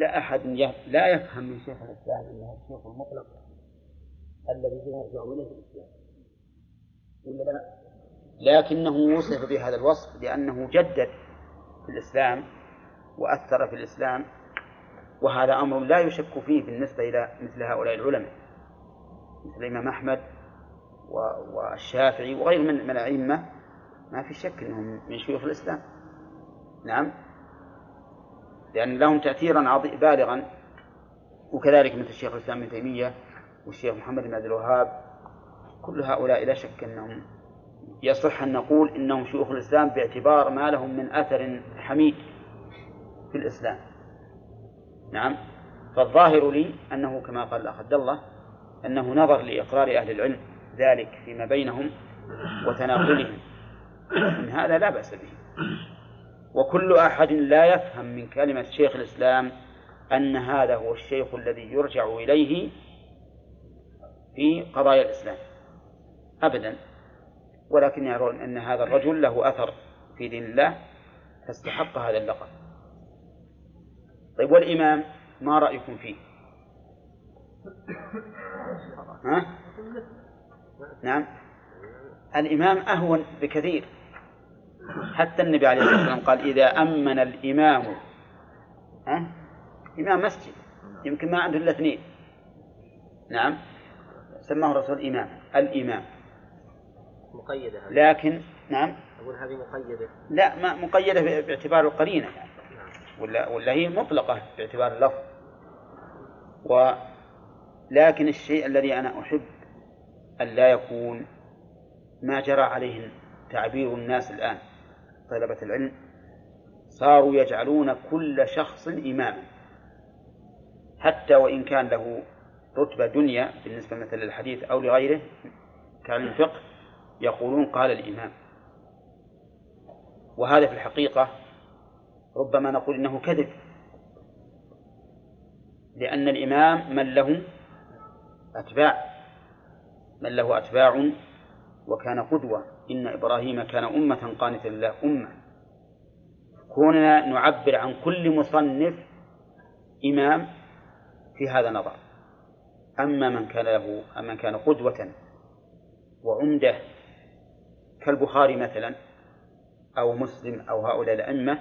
ولا أحد لا يفهم من شيخ الإسلام أنه الشيخ المطلق الذي يرجع إليه الإسلام. ولا لا؟ لكنه وصف بهذا الوصف لأنه جدد في الإسلام وأثر في الإسلام وهذا أمر لا يشك فيه بالنسبة إلى مثل هؤلاء العلماء مثل الإمام أحمد والشافعي وغير من الأئمة. ما في شك أنهم من شيوخ الإسلام. نعم. لأن لهم تأثيرا بالغا. وكذلك مثل الشيخ الإسلام ابن تيمية والشيخ محمد بن عبد الوهاب كل هؤلاء لا شك أنهم يصح أن نقول إنهم شيوخ الإسلام باعتبار ما لهم من أثر حميد في الإسلام. نعم. فالظاهر لي أنه كما قال الأخ عبد الله أنه نظر لإقرار أهل العلم ذلك فيما بينهم وتناقلهم. من هذا لا بأس به. وكل أحد لا يفهم من كلمة شيخ الإسلام أن هذا هو الشيخ الذي يرجع إليه في قضايا الإسلام. أبدا. ولكن يرون أن هذا الرجل له أثر في دين الله فاستحق هذا اللقب. طيب والإمام ما رأيكم فيه؟ ها؟ نعم. الإمام أهون بكثير. حتى النبي عليه الصلاة والسلام قال إذا أمن الإمام ها؟ إمام مسجد. يمكن ما عنده إلا اثنين. نعم. سماه الرسول إمام الإمام. مقيدة لكن نعم. أقول هذه مقيدة. لا ما مقيدة باعتبار القرينة يعني. ولا ولا هي مطلقة باعتبار اللفظ. و لكن الشيء الذي أنا أحب أن لا يكون ما جرى عليه تعبير الناس الآن. طلبة العلم صاروا يجعلون كل شخص إماما. حتى وإن كان له رتبة دنيا بالنسبة مثلا للحديث أو لغيره كعلم الفقه يقولون قال الإمام. وهذا في الحقيقة ربما نقول إنه كذب. لأن الإمام من له أتباع من له أتباع وكان قدوة. إن إبراهيم كان أمة قانتا لله أمة. كوننا نعبر عن كل مصنف إمام في هذا نظر أما من كان له أما من كان قدوة وعمدة كالبخاري مثلا أو مسلم أو هؤلاء الأئمة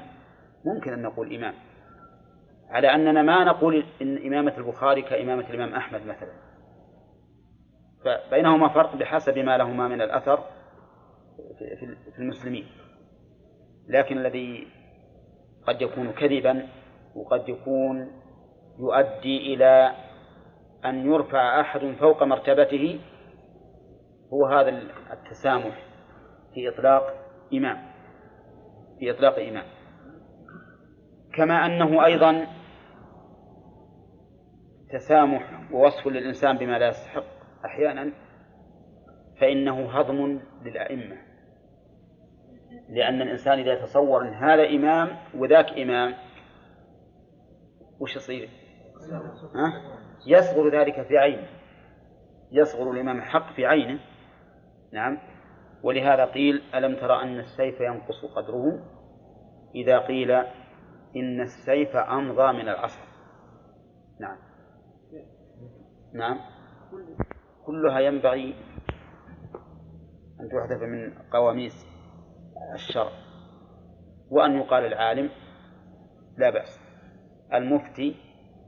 ممكن أن نقول إمام. على أننا ما نقول إن إمامة البخاري كإمامة الإمام أحمد مثلا. فبينهما فرق بحسب ما لهما من الأثر. في المسلمين. لكن الذي قد يكون كذبا وقد يكون يؤدي إلى أن يرفع أحد فوق مرتبته هو هذا التسامح في إطلاق إمام. في إطلاق إمام. كما أنه أيضا تسامح ووصف للإنسان بما لا يستحق أحيانا فإنه هضم للأئمة. لأن الإنسان إذا تصور أن هذا إمام وذاك إمام وش يصير؟ ها؟ يصغر ذلك في عينه. يصغر الإمام الحق في عينه. نعم. ولهذا قيل ألم ترى أن السيف ينقص قدره؟ إذا قيل إن السيف أمضى من العصر نعم. نعم. كلها ينبغي أن تحذف من قواميس. الشرع. وأن يقال العالم لا بأس. المفتي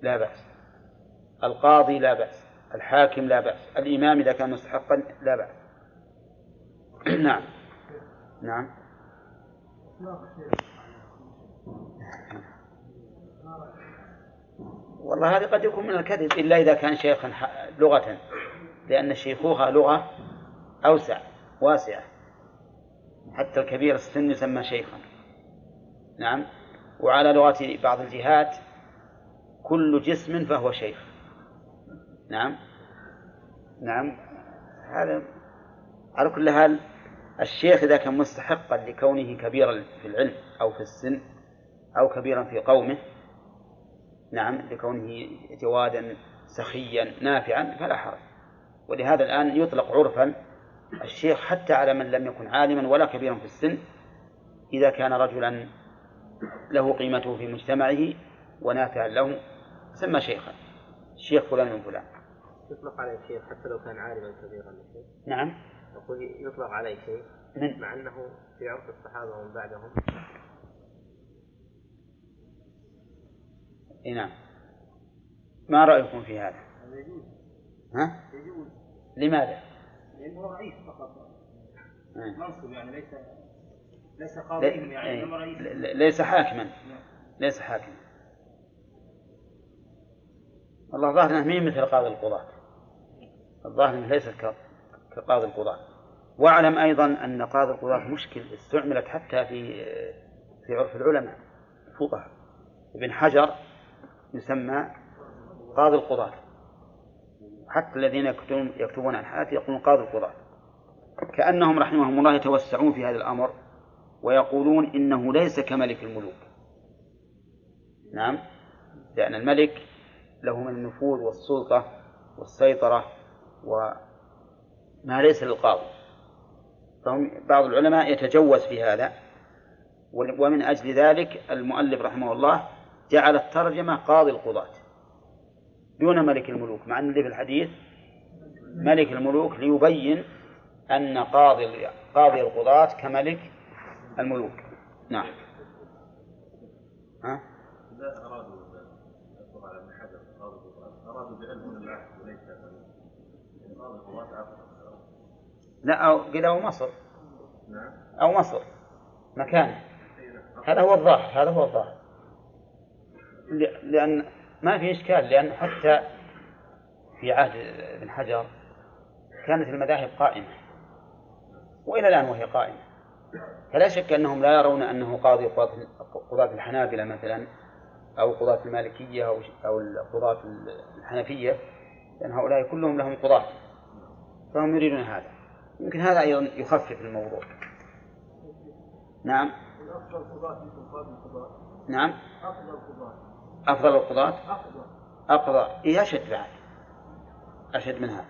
لا بأس. القاضي لا بأس. الحاكم لا بأس. الإمام إذا كان مستحقا لا بأس. نعم. نعم. والله هذا قد يكون من الكذب إلا إذا كان شيخا لغة لأن الشيخوخة لغة أوسع واسعة. حتى الكبير السن يسمى شيخا. نعم. وعلى لغة بعض الجهات كل جسم فهو شيخ. نعم. نعم. هذا على كل حال الشيخ إذا كان مستحقا لكونه كبيرا في العلم أو في السن أو كبيرا في قومه نعم لكونه جوادا سخيا نافعا فلا حرج. ولهذا الآن يطلق عرفا الشيخ حتى على من لم يكن عالما ولا كبيرا في السن إذا كان رجلا له قيمته في مجتمعه ونافعا له سمى شيخا. الشيخ فلان من فلان. يطلق عليه شيخ حتى لو كان عالما كبيرا نعم. يقول يطلق عليه شيء من؟ مع أنه في عرف الصحابة ومن بعدهم. إي نعم. ما رأيكم في هذا؟ يجوز. ها؟ يجوز. لماذا؟ لأنه رئيس فقط. إيه. منصب يعني ليس ليس قاضيا يعني إيه. إنما رئيس. ليس حاكما. نعم. ليس حاكما. والله ظاهر إنه مين مثل قاضي القضاة. الظاهر إنه ليس كقاضي القضاة. واعلم أيضا أن قاضي القضاة مشكل استعملت حتى في في عرف العلماء الفقهاء. ابن حجر يسمى قاضي القضاة. حتى الذين يكتبون يكتبون عن حياته يقولون قاضي القضاة. كأنهم رحمهم الله يتوسعون في هذا الأمر ويقولون إنه ليس كملك الملوك. نعم. لأن الملك له من النفوذ والسلطة والسيطرة وما ليس للقاضي. فهم بعض العلماء يتجوز في هذا ومن أجل ذلك المؤلف رحمه الله جعل الترجمة قاضي القضاة. دون ملك الملوك مع أن اللي في الحديث ملك الملوك ليبين أن قاضي قاضي القضاة كملك الملوك. نعم. ها؟ إذا أرادوا على ابن حجر قاضي القضاة أرادوا بعلم العهد وليس قاضي القضاة عفوا. لا أو قيل أو مصر. نعم. أو مصر. مكان. هذا هو الظاهر هذا هو الظاهر. لأن ما في إشكال لأن حتى في عهد ابن حجر كانت المذاهب قائمة وإلى الآن وهي قائمة. فلا شك أنهم لا يرون أنه قاضي قضاة الحنابلة مثلا أو قضاة المالكية أو أو قضاة الحنفية لأن هؤلاء كلهم لهم قضاة فهم يريدون هذا. يمكن هذا أيضا يخفف الموضوع. نعم. القضاة. نعم. أفضل قضاة. أفضل القضاة؟ أقضى. إيه أشد بعد. أشد من هذا.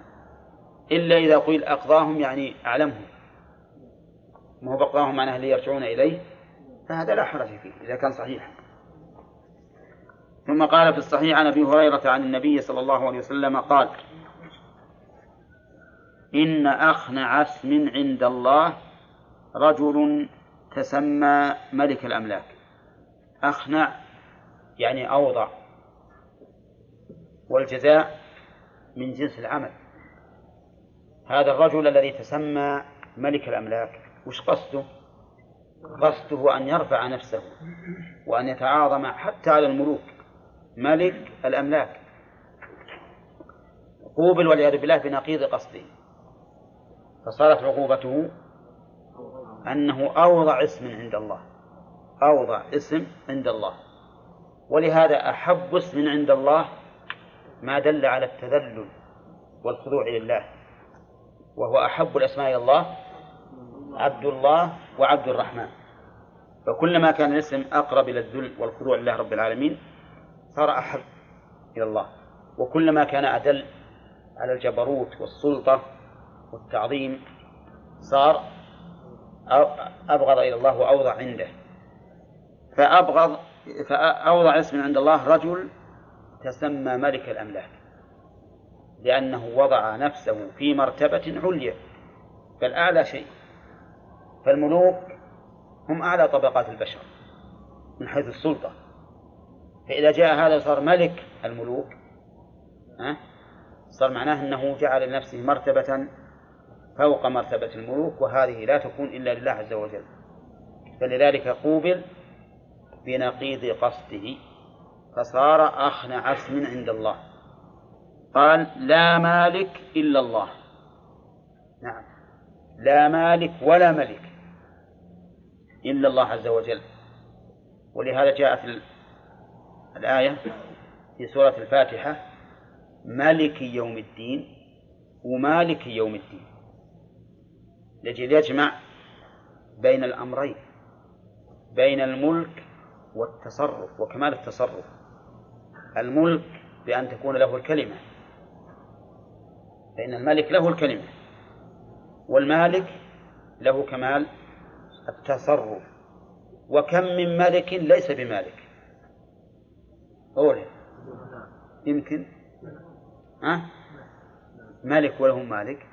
إلا إذا قيل أقضاهم يعني أعلمهم. ما هو بقضاهم معناه اللي يرجعون إليه فهذا لا حرج فيه إذا كان صحيحا. ثم قال في الصحيح عن أبي هريرة عن النبي صلى الله عليه وسلم قال إن أخنع اسم عند الله رجل تسمى ملك الأملاك. أخنع يعني أوضع والجزاء من جنس العمل. هذا الرجل الذي تسمى ملك الأملاك وش قصده؟ قصده أن يرفع نفسه وأن يتعاظم حتى على الملوك. ملك الأملاك. قوبل والعياذ بالله بنقيض قصده. فصارت عقوبته أنه أوضع اسم عند الله. أوضع اسم عند الله. ولهذا أحب اسم عند الله ما دل على التذلل والخضوع لله وهو أحب الأسماء إلى الله عبد الله وعبد الرحمن. فكلما كان الاسم أقرب إلى الذل والخضوع لله رب العالمين صار أحب إلى الله. وكلما كان أدل على الجبروت والسلطة والتعظيم صار أبغض إلى الله وأوضع عنده. فأبغض فأوضع اسم عند الله رجل تسمى ملك الأملاك لأنه وضع نفسه في مرتبة عليا بل أعلى شيء. فالملوك هم أعلى طبقات البشر من حيث السلطة. فإذا جاء هذا صار ملك الملوك ها صار معناه أنه جعل لنفسه مرتبة فوق مرتبة الملوك وهذه لا تكون إلا لله عز وجل. فلذلك قوبل بنقيض قصده فصار أخنع اسم عند الله. قال لا مالك إلا الله. نعم. لا مالك ولا ملك إلا الله عز وجل. ولهذا جاءت الآية في سورة الفاتحة مالك يوم الدين ومالك يوم الدين. لجل يجمع بين الأمرين بين الملك والتصرف وكمال التصرف. الملك بأن تكون له الكلمة. فإن الملك له الكلمة. والمالك له كمال التصرف. وكم من ملك ليس بمالك؟ أولى يمكن؟ ها؟ ملك وله مالك.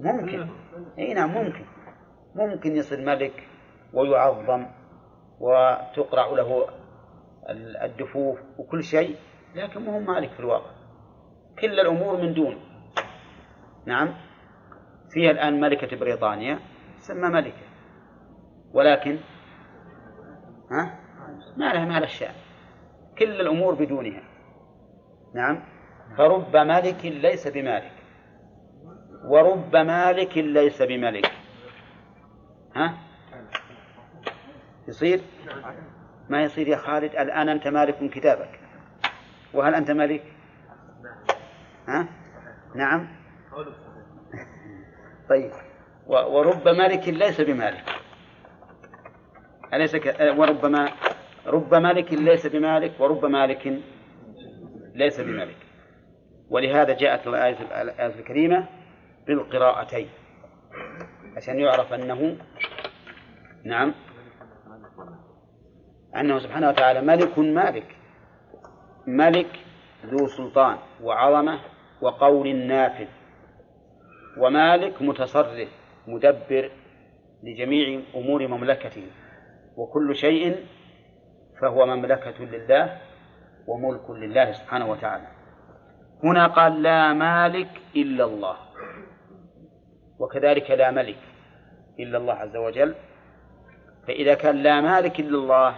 ممكن. إي نعم ممكن. ممكن يصير ملك ويعظم وتقرع له الدفوف وكل شيء لكن ما هو مالك في الواقع. كل الأمور من دون. نعم؟ فيها الآن ملكة بريطانيا تسمى ملكة. ولكن ها؟ ما لها ما لها الشأن كل الأمور بدونها. نعم؟ فرب ملك ليس بمالك. ورب مالك ليس بملك. ها؟ يصير؟ ما يصير يا خالد؟ الآن أنت مالك كتابك. وهل أنت ملك ها؟ نعم. طيب. ورب ملك ليس بمالك. أليس ك... وربما رب مالك ليس بمالك ورب مالك ليس بملك ولهذا جاءت الآية الكريمة بالقراءتين. عشان يعرف أنه نعم. أنه سبحانه وتعالى ملك مالك ملك ذو سلطان وعظمة وقول نافذ ومالك متصرف مدبر لجميع أمور مملكته وكل شيء فهو مملكة لله وملك لله سبحانه وتعالى. هنا قال لا مالك إلا الله. وكذلك لا ملك إلا الله عز وجل. فإذا كان لا مالك إلا الله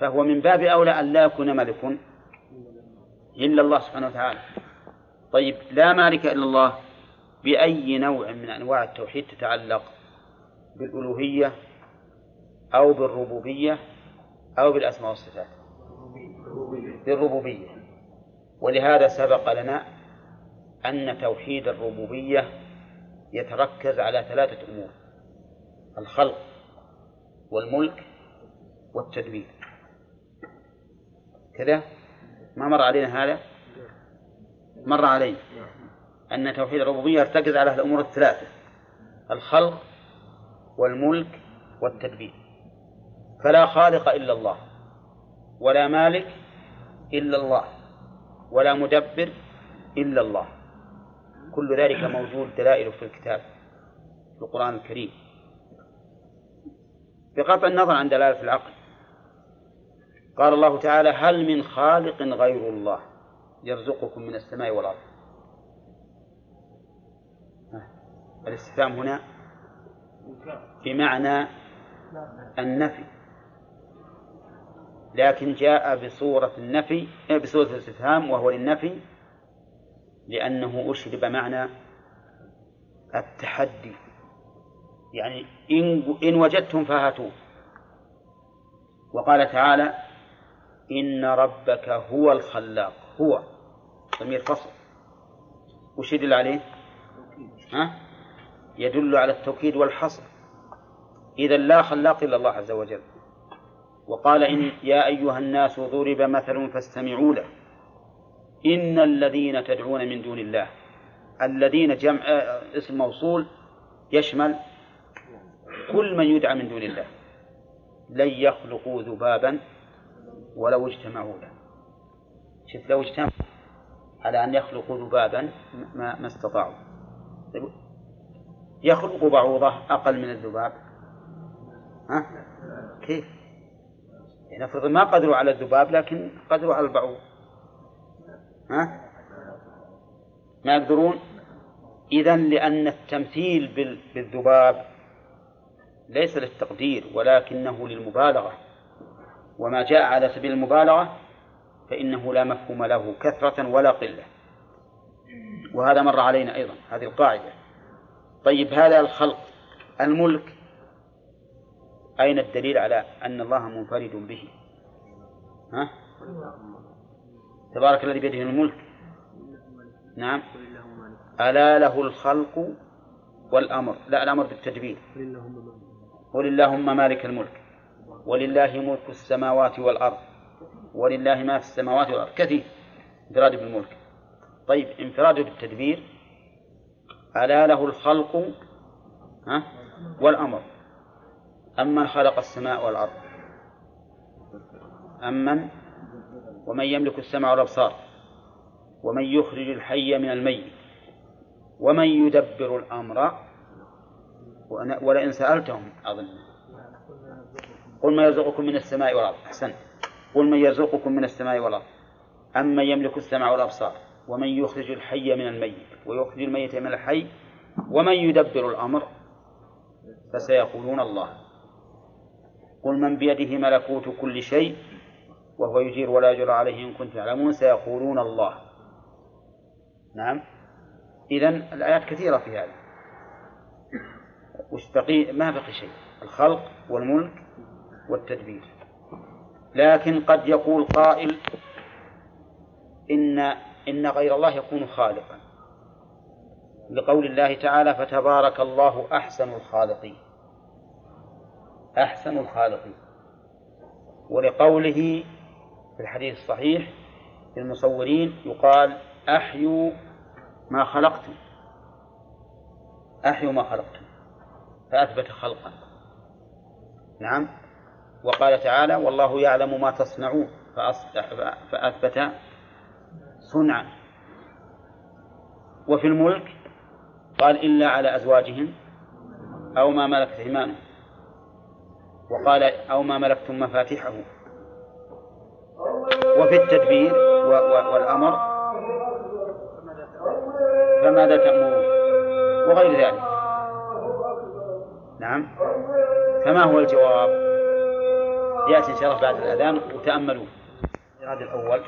فهو من باب أولى أن لا يكون ملك إلا الله سبحانه وتعالى. طيب لا مالك إلا الله بأي نوع من أنواع التوحيد تتعلق؟ بالألوهية أو بالربوبية أو بالأسماء والصفات؟ بالربوبية. ولهذا سبق لنا أن توحيد الربوبية يتركز على ثلاثة أمور الخلق والملك والتدبير كذا؟ ما مر علينا هذا؟ مر علينا. أن توحيد الربوبية يرتكز على الأمور الثلاثة الخلق والملك والتدبير فلا خالق إلا الله ولا مالك إلا الله ولا مدبر إلا الله. كل ذلك موجود دلائل في الكتاب في القرآن الكريم. بقطع النظر عن دلالة العقل. قال الله تعالى هل من خالق غير الله يرزقكم من السماء والأرض؟ الاستفهام هنا بمعنى النفي. لكن جاء بصورة النفي بصورة الاستفهام وهو للنفي لأنه أشرب معنى التحدي. يعني إن, إن وجدتم فهاتوا. وقال تعالى إن ربك هو الخلاق. هو. ضمير فصل. وش يدل عليه؟ ها؟ يدل على التوكيد والحصر. إذا لا خلاق إلا الله عز وجل. وقال إن يا أيها الناس ضرب مثل فاستمعوا له. إن الذين تدعون من دون الله الذين جمع اسم موصول يشمل كل من يدعى من دون الله. لن يخلقوا ذبابا ولو اجتمعوا له. شوف لو اجتمعوا على أن يخلقوا ذبابا ما, ما استطاعوا. يخلق بعوضة أقل من الذباب. ها؟ كيف؟ يعني نفرض ما قدروا على الذباب لكن قدروا على البعوض. ها؟ ما يقدرون؟ إذا لأن التمثيل بالذباب ليس للتقدير ولكنه للمبالغة. وما جاء على سبيل المبالغة فإنه لا مفهوم له كثرة ولا قلة. وهذا مر علينا أيضا هذه القاعدة. طيب هذا الخلق الملك أين الدليل على أن الله منفرد به؟ ها؟ تبارك الذي بيده الملك. نعم. ألا له الخلق والأمر. لا الأمر بالتدبير قل اللهم مالك الملك. ولله ملك السماوات والأرض. ولله ما في السماوات والأرض. كثير. انفراد بالملك. طيب انفراده بالتدبير. ألا له الخلق ها والأمر. أما خلق السماء والأرض. أمن ومن يملك السمع والأبصار ومن يخرج الحي من الميت ومن يدبر الأمر ولئن سألتهم أظن. قل من يرزقكم من السماء والأرض. أحسنت قل من يرزقكم من السماء والأرض. أمن يملك السمع والأبصار؟ ومن يخرج الحي من الميت ويخرج الميت من الحي ومن يدبر الأمر؟ فسيقولون الله. قل من بيده ملكوت كل شيء وهو يجير ولا يجر عليه إن كنتم تعلمون سيقولون الله. نعم. إذن الآيات كثيرة في هذا. وش بقي؟ ما بقي شيء. الخلق والملك والتدبير. لكن قد يقول قائل إن إن غير الله يكون خالقا. لقول الله تعالى فتبارك الله أحسن الخالقين. أحسن الخالقين. ولقوله في الحديث الصحيح للمصورين يقال أحيوا ما خلقتم. أحيوا ما خلقتم. فأثبت خلقا. نعم. وقال تعالى والله يعلم ما تصنعون. فأثبت صنعا. وفي الملك قال إلا على أزواجهم أو ما ملكت أيمانهم. وقال أو ما ملكتم مفاتحه وفي التدبير و و والأمر فماذا تأمرون؟ وغير ذلك. نعم. فما هو الجواب؟ يأتي إن شاء الله بعد الأذان وتأملوا هذا الأول.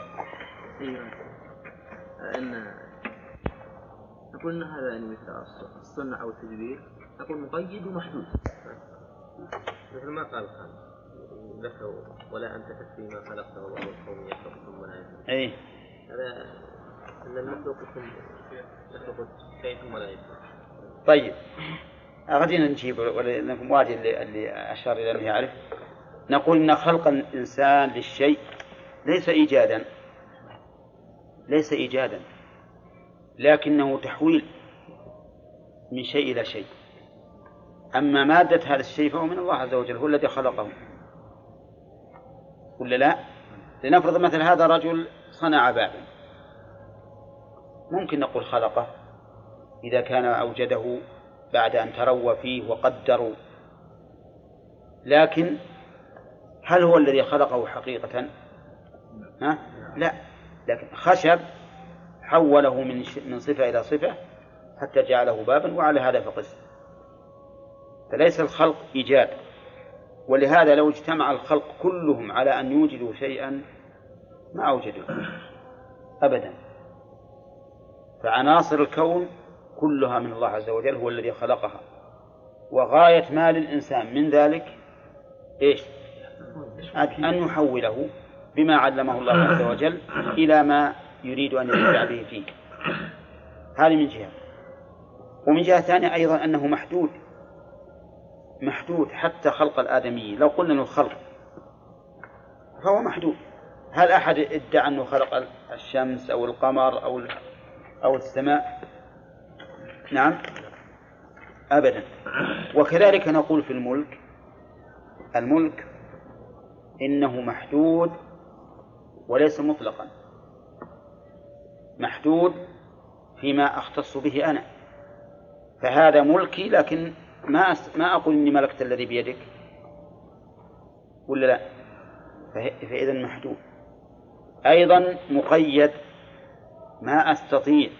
إن نقول إن هذا يعني مثل الص- الصنع أو التدبير نقول مقيد ومحدود. مثل ما قال خان ذكروا ولا أنت تكفي ما خلقته الله القوم يخلقكم ولا يخلقون إيه. هذا أن المخلوق يخلق شيء ثم لا يخلق طيب. غدينا نجيب ولكم واجد اللي, اللي أشار إلى أنه يعرف نقول إن خلق الإنسان للشيء ليس إيجادا. ليس إيجادا. لكنه تحويل من شيء إلى شيء. أما مادة هذا الشيء فهو من الله عز وجل هو الذي خلقه. ولا لا؟ لنفرض مثل هذا رجل صنع بابا ممكن نقول خلقه إذا كان أوجده بعد أن تروى فيه وقدروا لكن هل هو الذي خلقه حقيقة؟ ها؟ لا لكن خشب حوله من من صفة إلى صفة حتى جعله بابا وعلى هذا فقس فليس الخلق إيجاد ولهذا لو اجتمع الخلق كلهم على أن يوجدوا شيئا ما أوجدوا أبدا. فعناصر الكون كلها من الله عز وجل هو الذي خلقها. وغاية ما للإنسان من ذلك إيش؟ أن يحوله بما علمه الله عز وجل إلى ما يريد أن ينتفع به فيه. هذه من جهة. ومن جهة ثانية أيضا أنه محدود. محدود حتى خلق الآدمي لو قلنا أنه خلق فهو محدود. هل أحد ادعى أنه خلق الشمس أو القمر أو أو السماء؟ نعم. أبدا. وكذلك نقول في الملك الملك إنه محدود وليس مطلقا. محدود فيما أختص به أنا. فهذا ملكي لكن ما أس... ما أقول إني ملكت الذي بيدك. ولا لا؟ فه... فإذا محدود. أيضا مقيد ما أستطيع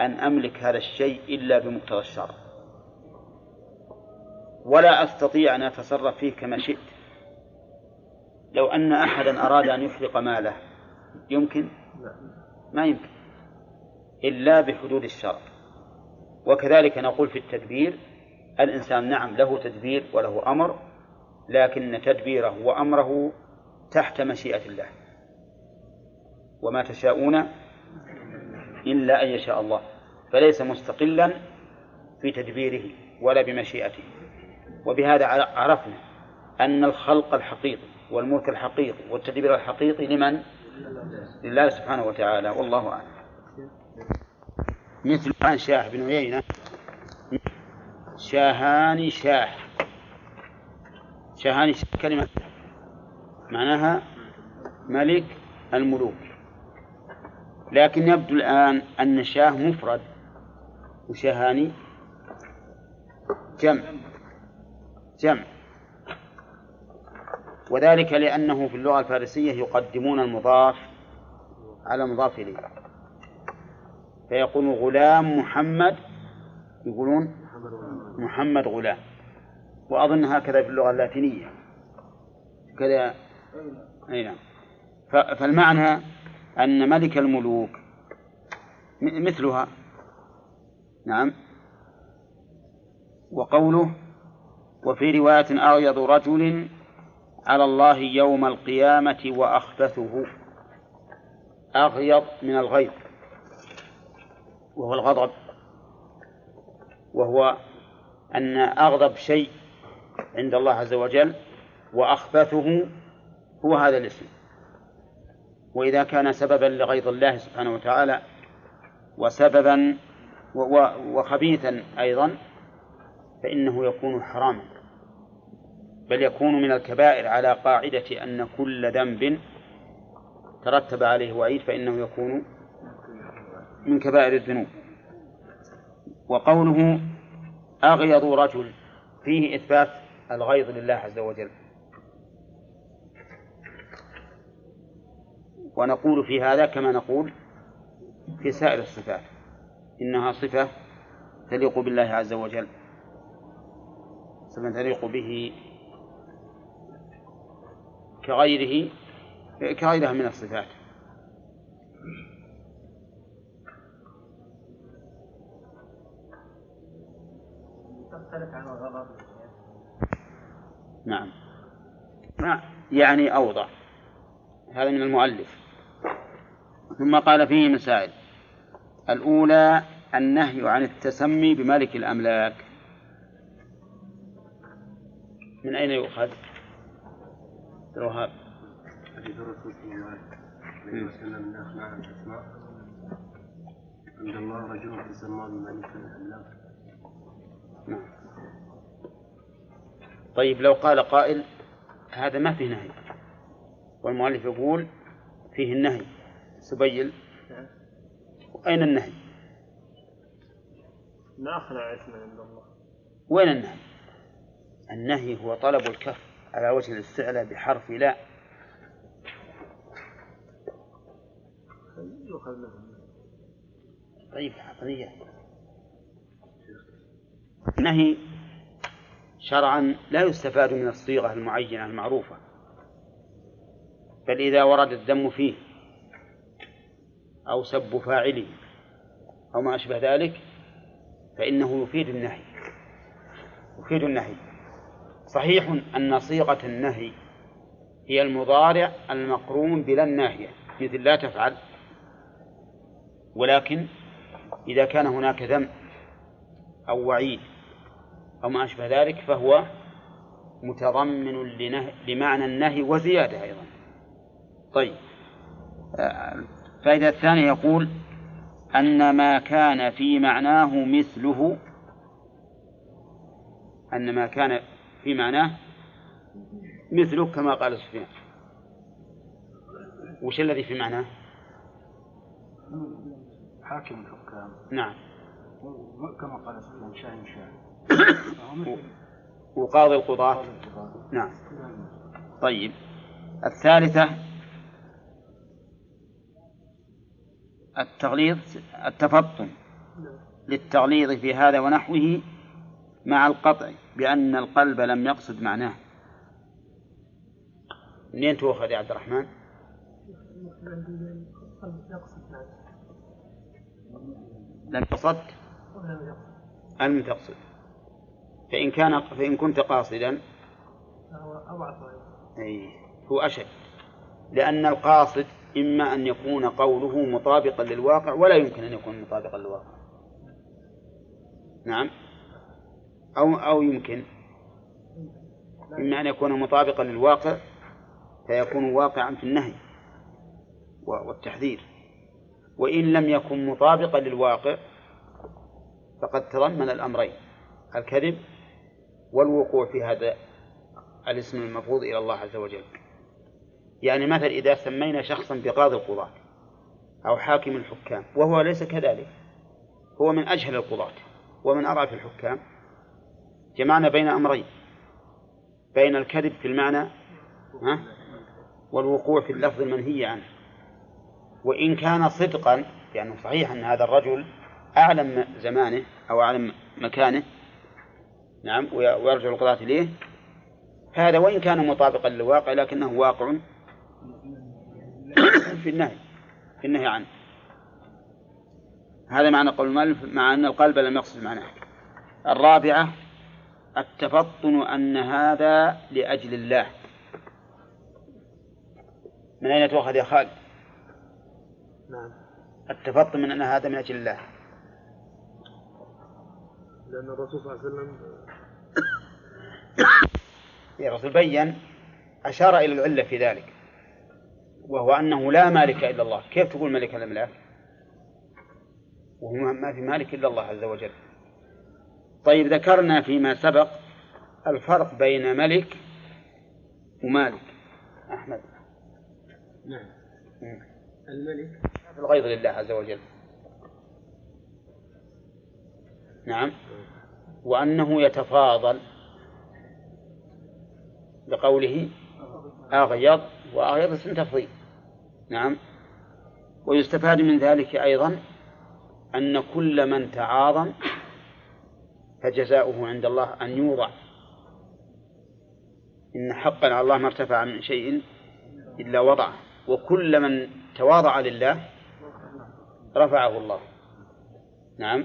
أن أملك هذا الشيء إلا بمقتضى الشرع. ولا أستطيع أن أتصرف فيه كما شئت. لو أن أحدا أراد أن يحرق ماله يمكن؟ ما يمكن. إلا بحدود الشرع. وكذلك نقول في التدبير الإنسان نعم له تدبير وله أمر لكن تدبيره وأمره تحت مشيئة الله. وما تشاءون إلا أن يشاء الله. فليس مستقلا في تدبيره ولا بمشيئته. وبهذا عرفنا أن الخلق الحقيقي والملك الحقيقي والتدبير الحقيقي لمن؟ لله سبحانه وتعالى والله أعلم. مثل عن شاه بن عيينة شاهان شاه. شاهان شاه كلمة معناها ملك الملوك. لكن يبدو الآن أن شاه مفرد وشهاني جمع. جمع. وذلك لأنه في اللغة الفارسية يقدمون المضاف على المضاف إليه. فيقول غلام محمد يقولون محمد غلام. وأظن هكذا في اللغة اللاتينية. كذا. أي نعم. فالمعنى أن ملك الملوك مثلها. نعم. وقوله وفي رواية أغيض رجل على الله يوم القيامة وأخبثه. أغيض من الغيظ. وهو الغضب. وهو أن أغضب شيء عند الله عز وجل وأخبثه هو هذا الاسم. وإذا كان سببا لغيظ الله سبحانه وتعالى وسببا وخبيثا أيضا فإنه يكون حراما. بل يكون من الكبائر على قاعدة أن كل ذنب ترتب عليه وعيد فإنه يكون من كبائر الذنوب. وقوله أغيض رجل فيه إثبات الغيظ لله عز وجل. ونقول في هذا كما نقول في سائر الصفات إنها صفة تليق بالله عز وجل. صفة تليق به كغيره كغيرها من الصفات. عن الغضب نعم. ما يعني أوضح. هذا من المؤلف. ثم قال فيه مسائل. الأولى النهي عن التسمي بملك الأملاك. من أين يؤخذ؟ الوهاب. حديث الرسول صلى الله عليه وسلم لا معنى الأسماء. عند الله رجل تسمى بملك الأملاك. نعم. طيب لو قال قائل هذا ما فيه نهي. والمؤلف يقول فيه النهي. سبيل أين النهي؟ لا أخلع اسما عند الله. وين النهي؟ النهي هو طلب الكف على وجه الاستعلاء بحرف لا. طيب قضية نهي شرعا لا يستفاد من الصيغة المعينة المعروفة بل إذا ورد الذم فيه أو سب فاعله أو ما أشبه ذلك فإنه يفيد النهي يفيد النهي. صحيح أن صيغة النهي هي المضارع المقرون بلا الناهية مثل لا تفعل ولكن إذا كان هناك ذم أو وعيد أو ما أشبه ذلك فهو متضمن لمعنى النهي وزيادة أيضا. طيب. الفائدة الثانية يقول أن ما كان في معناه مثله أن ما كان في معناه مثله كما قال سفيان. وش الذي في معناه؟ حاكم الحكام. نعم. كما قال سفيان شاهن شاهن وقاضي القضاة. نعم. طيب. الثالثة. التغليظ التفطن للتغليظ في هذا ونحوه مع القطع بأن القلب لم يقصد معناه. منين تؤخذ يا عبد الرحمن؟ لم تقصد. لم تقصد فإن كان فإن كنت قاصدا. أي هو أشد. لأن القاصد إما أن يكون قوله مطابقا للواقع ولا يمكن أن يكون مطابقا للواقع. نعم. أو أو يمكن. إما أن يكون مطابقا للواقع فيكون واقعا في النهي والتحذير. وإن لم يكن مطابقا للواقع فقد تضمن الأمرين الكذب والوقوع في هذا الاسم المفروض إلى الله عز وجل. يعني مثلا إذا سمينا شخصا بقاضي القضاة أو حاكم الحكام وهو ليس كذلك هو من أجهل القضاة ومن أضعف الحكام. جمعنا بين أمرين بين الكذب في المعنى ها والوقوع في اللفظ المنهي عنه. وإن كان صدقا يعني صحيح أن هذا الرجل أعلم زمانه أو أعلم مكانه نعم ويرجع القضاة إليه. هذا وإن كان مطابقا للواقع لكنه واقع في النهي في النهي عنه. هذا معنى قول المؤلف مع أن القلب لم يقصد معناه. الرابعة التفطن أن هذا لأجل الله. من أين تؤخذ يا خالد؟ نعم. التفطن من أن هذا من أجل الله. لأن الرسول صلى الله عليه وسلم الرسول بين أشار إلى العلة في ذلك وهو أنه لا مالك إلا الله. كيف تقول ملك الأملاك وهو ما في مالك إلا الله عز وجل. طيب ذكرنا فيما سبق الفرق بين ملك ومالك. أحمد. نعم. الملك في الغيظ لله عز وجل. نعم. وأنه يتفاضل بقوله أغيض وأغيض اسم تفضيل. نعم. ويستفاد من ذلك أيضا أن كل من تعاظم فجزاؤه عند الله أن يوضع. إن حقا على الله ما ارتفع من شيء إلا وضعه. وكل من تواضع لله رفعه الله. نعم.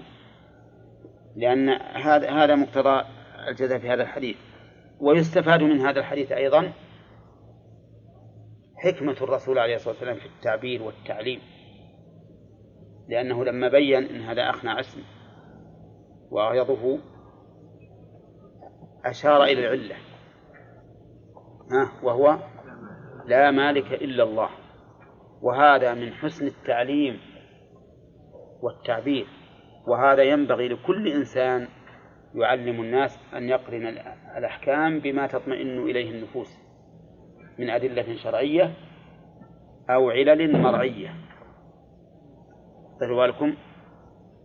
لأن هذا هذا مقتضى الجزاء في هذا الحديث. ويستفاد من هذا الحديث أيضا حكمة الرسول عليه الصلاة والسلام في التعبير والتعليم. لأنه لما بين أن هذا أخنع اسم وأغيضه أشار إلى العلة. ها وهو لا مالك إلا الله. وهذا من حسن التعليم والتعبير. وهذا ينبغي لكل إنسان يعلم الناس أن يقرن الأحكام بما تطمئن إليه النفوس من أدلة شرعية أو علل مرعية. خذوا بالكم؟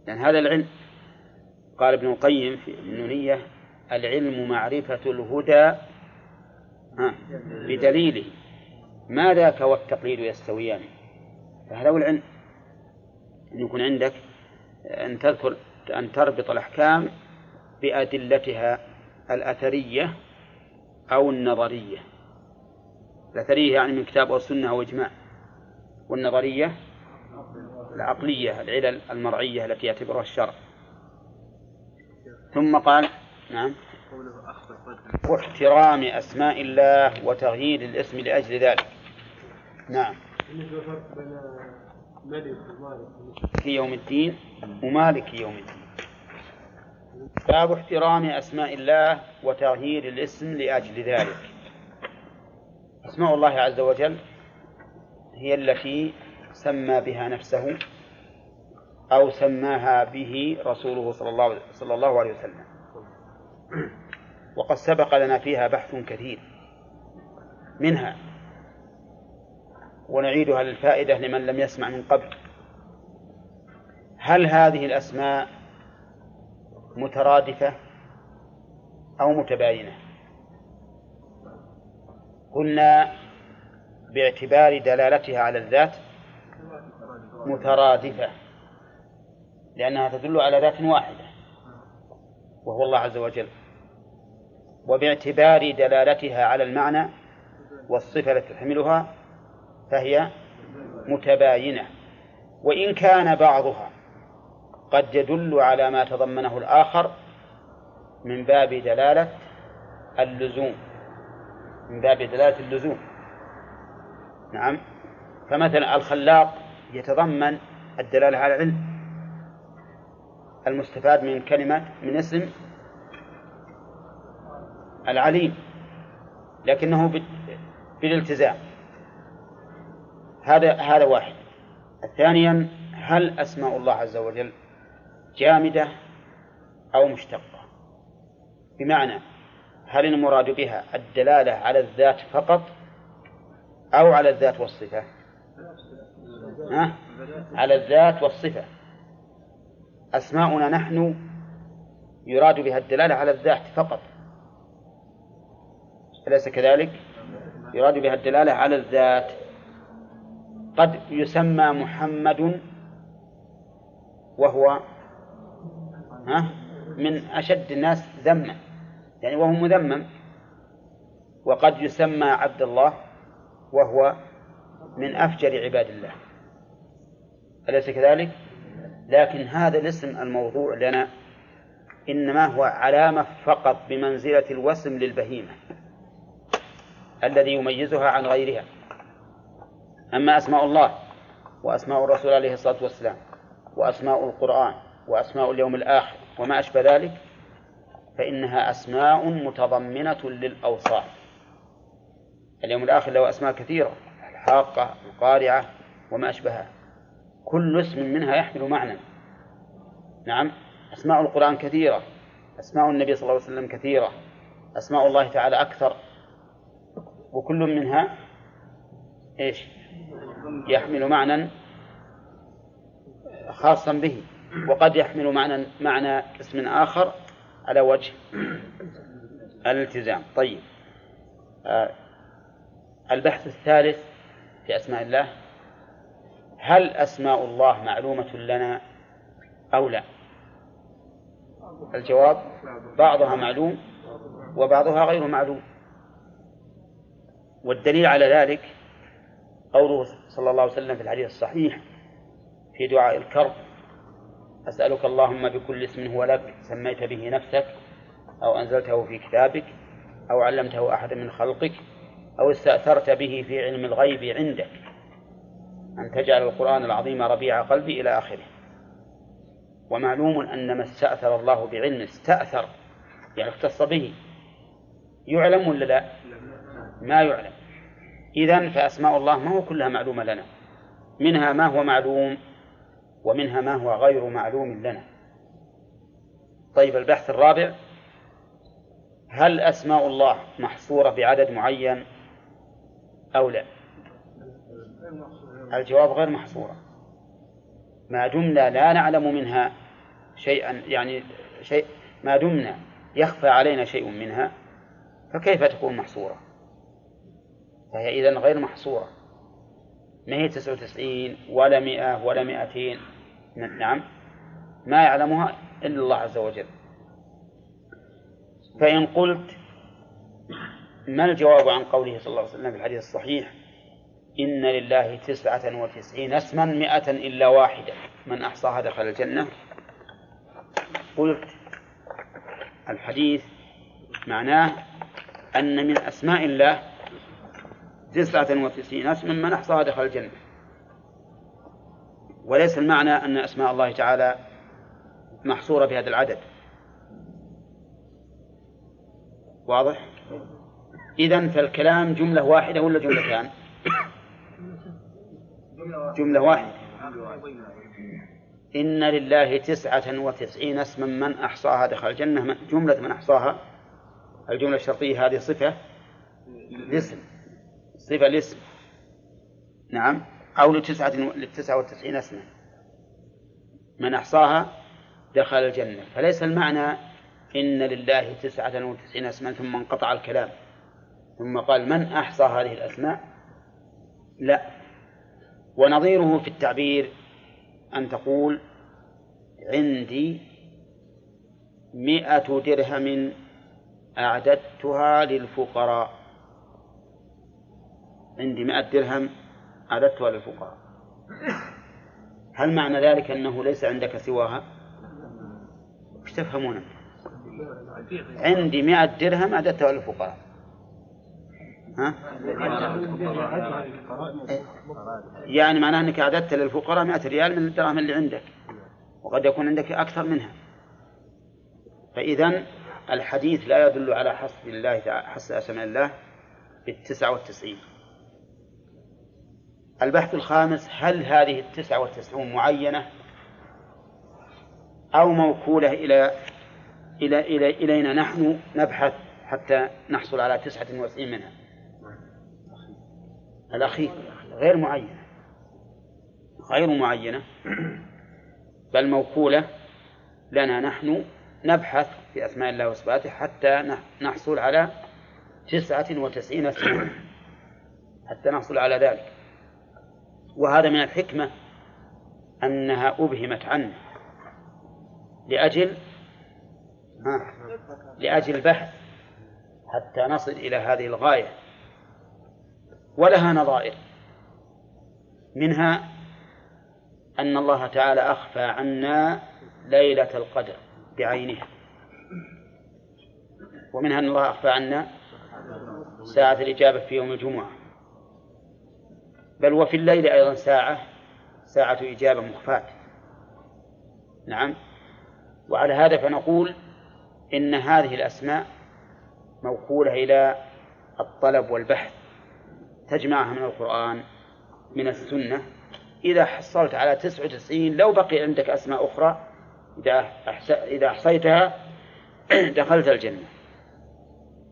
لأن هذا العلم قال ابن القيم في النونية العلم معرفة الهدى بدليله. ما ذاك والتقليد يستويان؟ فهذا هو العلم. أن يكون عندك أن تذكر أن تربط الأحكام بأدلتها الأثرية أو النظرية. الأثرية يعني من كتاب والسنة وإجماع. والنظرية العقلية العلل المرعية التي يعتبرها الشرع. ثم قال نعم. واحترام أسماء الله وتغيير الاسم لأجل ذلك. نعم. في يوم الدين ومالك يوم الدين. باب احترام أسماء الله وتغيير الاسم لأجل ذلك. أسماء الله عز وجل هي التي سمى بها نفسه أو سماها به رسوله صلى الله صلى الله عليه وسلم. وقد سبق لنا فيها بحث كثير منها ونعيدها للفائدة لمن لم يسمع من قبل. هل هذه الأسماء مترادفة أو متباينة؟ قلنا باعتبار دلالتها على الذات مترادفة لأنها تدل على ذات واحدة وهو الله عز وجل. وباعتبار دلالتها على المعنى والصفة التي تحملها فهي متباينة. وإن كان بعضها قد يدل على ما تضمنه الآخر من باب دلالة اللزوم. من باب دلالة اللزوم. نعم. فمثلا الخلاق يتضمن الدلالة على العلم. المستفاد من كلمة من اسم العليم لكنه بالالتزام. هذا هذا واحد. ثانيا هل أسماء الله عز وجل جامدة أو مشتقة؟ بمعنى هل المراد بها الدلالة على الذات فقط أو على الذات والصفة؟ ها؟ على الذات والصفة. أسماؤنا نحن يراد بها الدلالة على الذات فقط. أليس كذلك؟ يراد بها الدلالة على الذات. قد يسمى محمد وهو ها من أشد الناس ذما يعني وهو مذمم. وقد يسمى عبد الله وهو من أفجر عباد الله. أليس كذلك؟ لكن هذا الاسم الموضوع لنا إنما هو علامة فقط بمنزلة الوسم للبهيمة الذي يميزها عن غيرها. أما أسماء الله وأسماء الرسول عليه الصلاة والسلام وأسماء القرآن وأسماء اليوم الآخر وما أشبه ذلك فإنها أسماء متضمنة للأوصاف. اليوم الآخر له أسماء كثيرة الحاقة القارعة وما أشبهها. كل اسم منها يحمل معنى. نعم أسماء القرآن كثيرة أسماء النبي صلى الله عليه وسلم كثيرة أسماء الله تعالى أكثر. وكل منها إيش؟ يحمل معنى خاصا به وقد يحمل معنى معنى اسم آخر على وجه الالتزام. طيب. آه البحث الثالث في أسماء الله. هل أسماء الله معلومة لنا أو لا؟ الجواب بعضها معلوم وبعضها غير معلوم. والدليل على ذلك قوله صلى الله عليه وسلم في الحديث الصحيح في دعاء الكرب أسألك اللهم بكل اسم هو لك سميت به نفسك أو أنزلته في كتابك أو علمته أحد من خلقك أو استأثرت به في علم الغيب عندك. أن تجعل القرآن العظيم ربيع قلبي إلى آخره. ومعلوم أن ما استأثر الله بعلمه استأثر يعني اختص به. يعلم ولا لا؟ ما يعلم. إذا فأسماء الله ما هو كلها معلومة لنا. منها ما هو معلوم ومنها ما هو غير معلوم لنا. طيب البحث الرابع هل أسماء الله محصورة بعدد معين أو لا؟ الجواب غير محصورة. ما دمنا لا نعلم منها شيئا يعني شيء ما دمنا يخفى علينا شيء منها فكيف تكون محصورة؟ فهي إذن غير محصورة. ما هي تسعة وتسعين ولا مئة ولا مئتين؟ نعم. ما يعلمها إلا الله عز وجل. فإن قلت ما الجواب عن قوله صلى الله عليه وسلم في الحديث الصحيح إن لله تسعة وتسعين اسما مئة إلا واحدة؟ من أحصاها دخل الجنة. قلت الحديث معناه أن من أسماء الله تسعة وتسعين اسما من أحصاها دخل الجنة. وليس المعنى أن أسماء الله تعالى محصورة بهذا العدد. واضح؟ إذا فالكلام جملة واحدة ولا جملتان؟ جملة واحدة. إن لله تسعة وتسعين اسما من أحصاها دخل الجنة. جملة من أحصاها. الجملة الشرطية هذه صفة. الاسم. صفة الاسم نعم. أو لتسعة لتسعة وتسعين اسما. من أحصاها دخل الجنة. فليس المعنى إن لله تسعة وتسعين اسما ثم انقطع الكلام. ثم قال من أحصى هذه الأسماء؟ لا. ونظيره في التعبير أن تقول عندي مئة درهم أعددتها للفقراء. عندي مئة درهم أعددتها للفقراء. هل معنى ذلك أنه ليس عندك سواها؟ إيش تفهمون؟ عندي مئة درهم أعددتها للفقراء. ها؟ يعني معناه أنك أعددت للفقراء مئة ريال من الدراهم اللي عندك وقد يكون عندك أكثر منها. فإذا الحديث لا يدل على حصر الله حصر أسماء الله بالتسعة والتسعين. البحث الخامس هل هذه التسعة والتسعون معينة أو موكولة إلى إلى إلى إلينا نحن نبحث حتى نحصل على تسعة وتسعين منها؟ الأخير غير معينة. غير معينة. بل موكولة لنا نحن نبحث في أسماء الله وصفاته حتى نحصل على تسعة وتسعين اسما حتى نحصل على ذلك. وهذا من الحكمة أنها أبهمت عنه لأجل لأجل البحث حتى نصل إلى هذه الغاية ولها نظائر منها أن الله تعالى أخفى عنا ليلة القدر بعينها ومنها أن الله أخفى عنا ساعة الإجابة في يوم الجمعة بل وفي الليل أيضا ساعة ساعة إجابة مخفاة. نعم. وعلى هذا فنقول إن هذه الأسماء موكولة إلى الطلب والبحث تجمعها من القرآن من السنة. إذا حصلت على تسعة وتسعين لو بقي عندك أسماء أخرى إذا أحصيتها دخلت الجنة.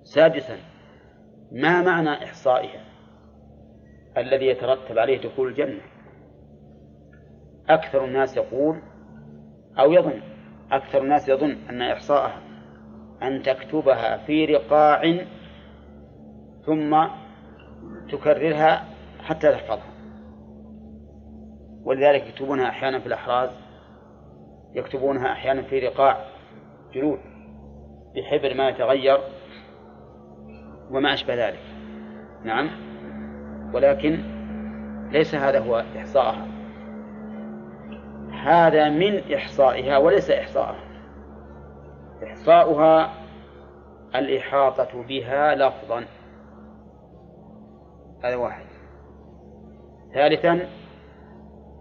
سادسا ما معنى إحصائها؟ الذي يترتب عليه دخول الجنة. أكثر الناس يقول أو يظن أكثر الناس يظن أن إحصاءها أن تكتبها في رقاع ثم تكررها حتى تحفظها. ولذلك يكتبونها أحيانا في الأحراز يكتبونها أحيانا في رقاع جلود بحبر ما يتغير وما أشبه ذلك. نعم. ولكن ليس هذا هو إحصاءها. هذا من إحصائها وليس إحصاءها. إحصاؤها الإحاطة بها لفظا. هذا واحد. ثالثا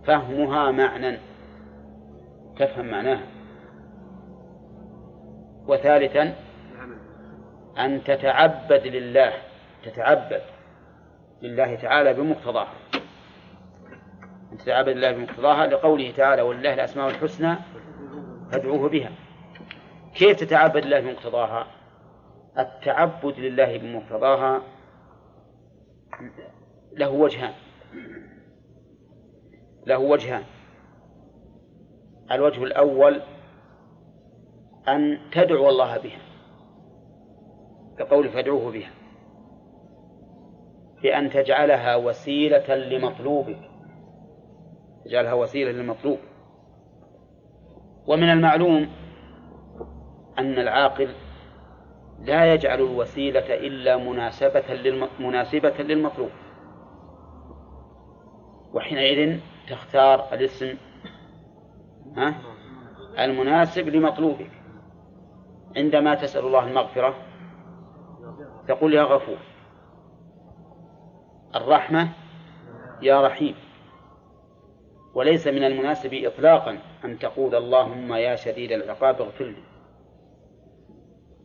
فهمها معنى تفهم معناها. وثالثا أن تتعبد لله. تتعبد. لله تعالى بمقتضاها. أن تتعبد لله بمقتضاها لقوله تعالى ولله الأسماء الحسنى فادعوه بها. كيف تتعبد لله بمقتضاها؟ التعبد لله بمقتضاها له وجهان. له وجهان. الوجه الأول أن تدعو الله بها كقول فادعوه بها. بأن تجعلها وسيلة لمطلوبك. تجعلها وسيلة للمطلوب. ومن المعلوم أن العاقل لا يجعل الوسيلة إلا مناسبة. مناسبة للمطلوب. وحينئذ تختار الاسم ها المناسب لمطلوبك. عندما تسأل الله المغفرة تقول يا غفور. الرحمة يا رحيم. وليس من المناسب إطلاقا أن تقول اللهم يا شديد العقاب اغفر لي.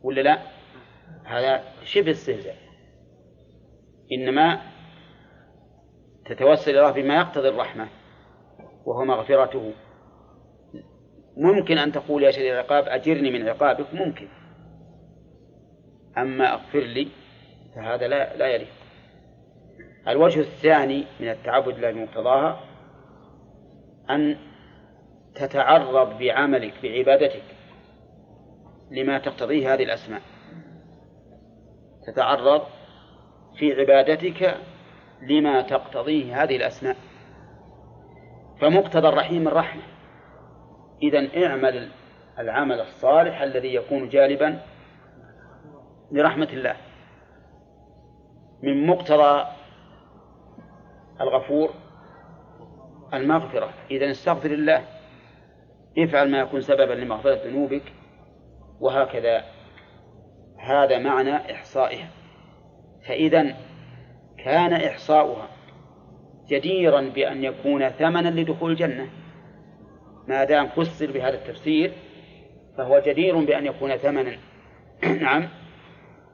ولا لا؟ هذا شبه استهزاء. إنما تتوسل إلى بما يقتضي الرحمة وهو مغفرته. ممكن أن تقول يا شديد العقاب أجرني من عقابك ممكن. أما أغفر لي فهذا لا لا يليق. الوجه الثاني من التعبد لله بمقتضاها أن تتعرض بعملك بعبادتك لما تقتضيه هذه الأسماء. تتعرض في عبادتك لما تقتضيه هذه الأسماء. فمقتضى الرحيم الرحمة. إذا اعمل العمل الصالح الذي يكون جالبا لرحمة الله. من مقتضى الغفور المغفرة. إذا استغفر الله افعل ما يكون سببا لمغفرة ذنوبك وهكذا. هذا معنى إحصائها. فإذا كان إحصاؤها جديرا بأن يكون ثمنا لدخول الجنة. ما دام فسر بهذا التفسير فهو جدير بأن يكون ثمنا. نعم.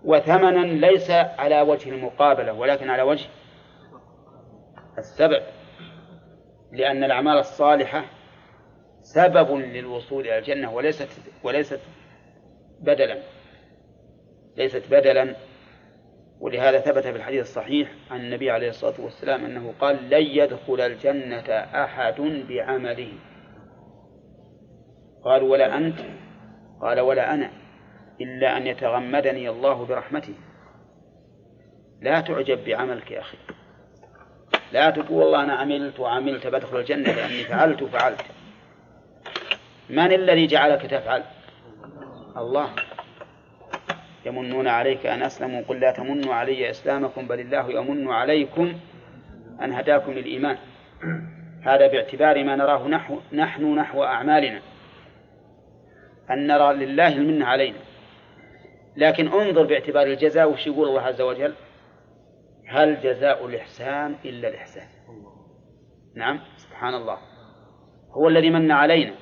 وثمنا ليس على وجه المقابلة ولكن على وجه السبب لأن الأعمال الصالحة سبب للوصول إلى الجنة وليست وليست بدلا ليست بدلا. ولهذا ثبت في الحديث الصحيح عن النبي عليه الصلاة والسلام أنه قال لن يدخل الجنة أحد بعمله. قالوا ولا أنت؟ قال ولا أنا إلا أن يتغمدني الله برحمته. لا تعجب بعملك يا أخي. لا تقول والله أنا عملت وعملت بدخل الجنة لأني فعلت وفعلت. من الذي جعلك تفعل؟ الله. يمنون عليك أن أسلموا. قل لا تمنوا علي إسلامكم بل الله يمن عليكم أن هداكم للإيمان. هذا باعتبار ما نراه نحو نحن نحو أعمالنا. أن نرى لله المنة علينا. لكن انظر باعتبار الجزاء وش يقول الله عز وجل؟ هل جزاء الإحسان إلا الإحسان؟ نعم سبحان الله. هو الذي من علينا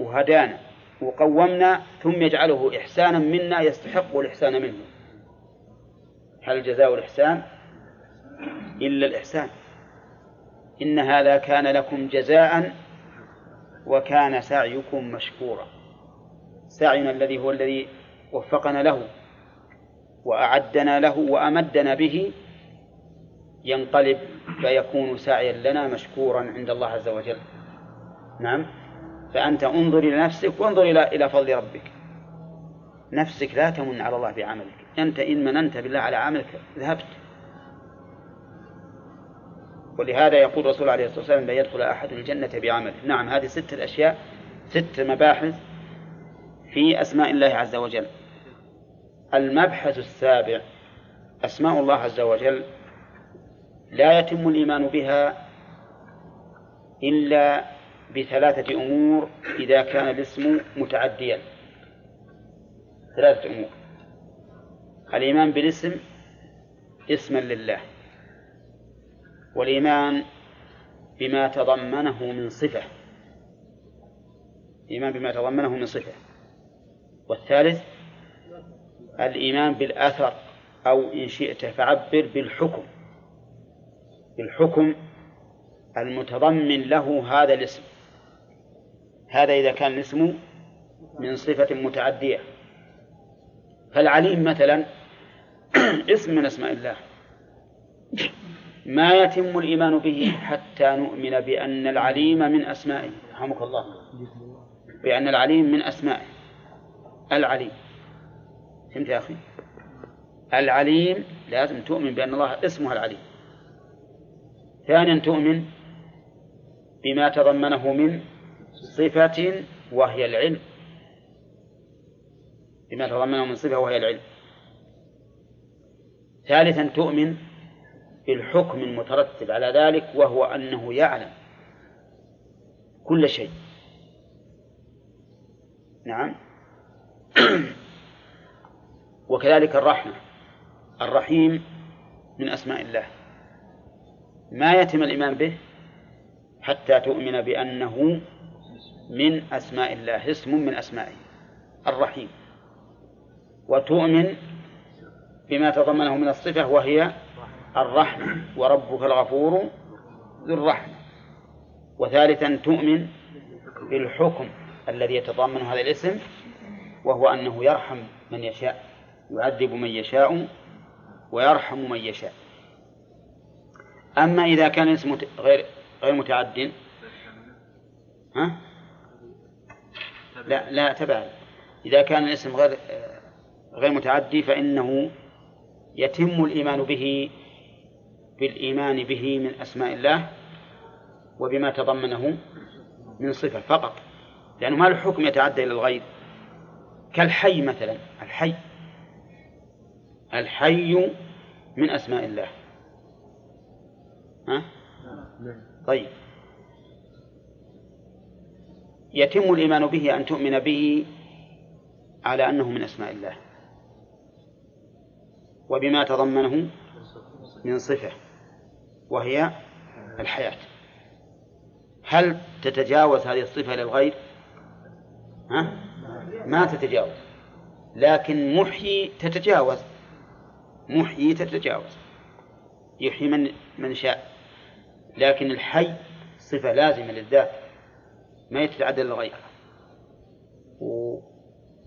وهدانا وقومنا ثم يجعله إحسانا منا يستحق الإحسان منه. هل جزاء الإحسان إلا الإحسان؟ إن هذا كان لكم جزاء وكان سعيكم مشكورا. سعينا الذي هو الذي وفقنا له وأعدنا له وأمدنا به ينقلب فيكون سعيا لنا مشكورا عند الله عز وجل. نعم؟ فأنت انظر إلى نفسك وانظر إلى إلى فضل ربك. نفسك لا تمن على الله بعملك أنت إن مننت بالله على عملك ذهبت. ولهذا يقول الرسول عليه الصلاة والسلام لا يدخل أحد الجنة بعمله. نعم هذه ست الأشياء ست مباحث في أسماء الله عز وجل. المبحث السابع أسماء الله عز وجل لا يتم الإيمان بها إلا بثلاثة أمور إذا كان الاسم متعديا. ثلاثة أمور. الإيمان بالاسم اسما لله. والإيمان بما تضمنه من صفة. الإيمان بما تضمنه من صفة. والثالث الإيمان بالأثر أو إن شئت فعبر بالحكم. بالحكم المتضمن له هذا الاسم. هذا إذا كان الاسم من صفة متعدية. فالعليم مثلا اسم من أسماء الله. ما يتم الإيمان به حتى نؤمن بأن العليم من أسمائه. رحمك الله. بأن العليم من أسمائه. العليم. فهمت يا أخي؟ العليم لازم تؤمن بأن الله اسمه العليم. ثانيا تؤمن بما تضمنه من صفة وهي العلم. بما تضمنه من صفة وهي العلم. ثالثا تؤمن بالحكم المترتب على ذلك وهو أنه يعلم كل شيء. نعم. وكذلك الرحمة. الرحيم من أسماء الله. ما يتم الإيمان به حتى تؤمن بأنه من أسماء الله اسم من أسمائه الرحيم. وتؤمن بما تضمنه من الصفة وهي الرحمة وربك الغفور ذو الرحمة. وثالثا تؤمن بالحكم الذي يتضمن هذا الاسم وهو أنه يرحم من يشاء يعذب من يشاء ويرحم من يشاء. أما إذا كان الاسم غير غير متعد. ها؟ لا لا تبع. إذا كان الاسم غير غير متعدي فإنه يتم الإيمان به بالإيمان به من أسماء الله وبما تضمنه من صفة فقط. لأنه ما الحكم يتعدى إلى الغير كالحي مثلا. الحي الحي من أسماء الله. ها؟ طيب. يتم الإيمان به أن تؤمن به على أنه من أسماء الله. وبما تضمنه من صفة وهي الحياة. هل تتجاوز هذه الصفة للغير؟ ها؟ ما تتجاوز. لكن محيي تتجاوز. محيي تتجاوز. يحيي من من شاء. لكن الحي صفة لازمة للذات ما يتعدى للغير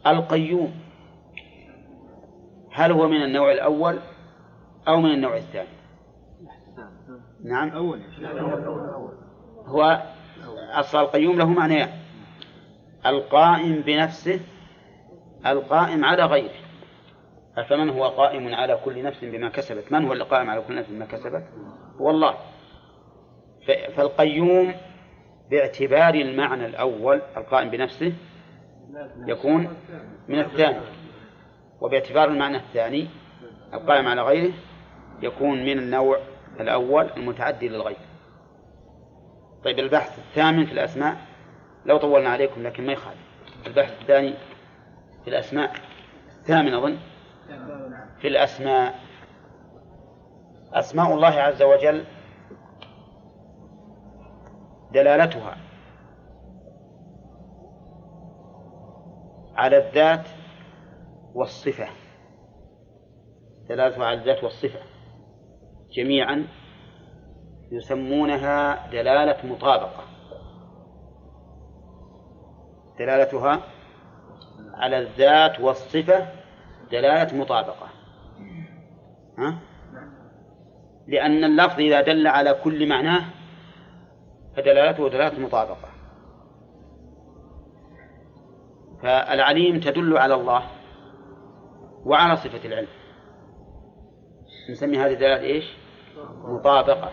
القيوم هل هو من النوع الأول أو من النوع الثاني؟ نعم. هو أصل القيوم له معنيان. القائم بنفسه القائم على غيره. أفمن هو قائم على كل نفس بما كسبت؟ من هو القائم على كل نفس بما كسبت؟ هو الله. فالقيوم باعتبار المعنى الأول القائم بنفسه يكون من الثاني وباعتبار المعنى الثاني القائم على غيره يكون من النوع الأول المتعدي للغير. طيب البحث الثامن في الأسماء لو طولنا عليكم لكن ما يخالف. البحث الثاني في الأسماء الثامن أظن في الأسماء أسماء الله عز وجل دلالتها على الذات والصفة. دلالتها على الذات والصفة. جميعا يسمونها دلالة مطابقة. دلالتها على الذات والصفة دلالة مطابقة. ها؟ لأن اللفظ إذا دل على كل معناه فدلالته دلالة مطابقة فالعليم تدل على الله وعلى صفة العلم. نسمي هذه الدلالة إيش؟ مطابقة.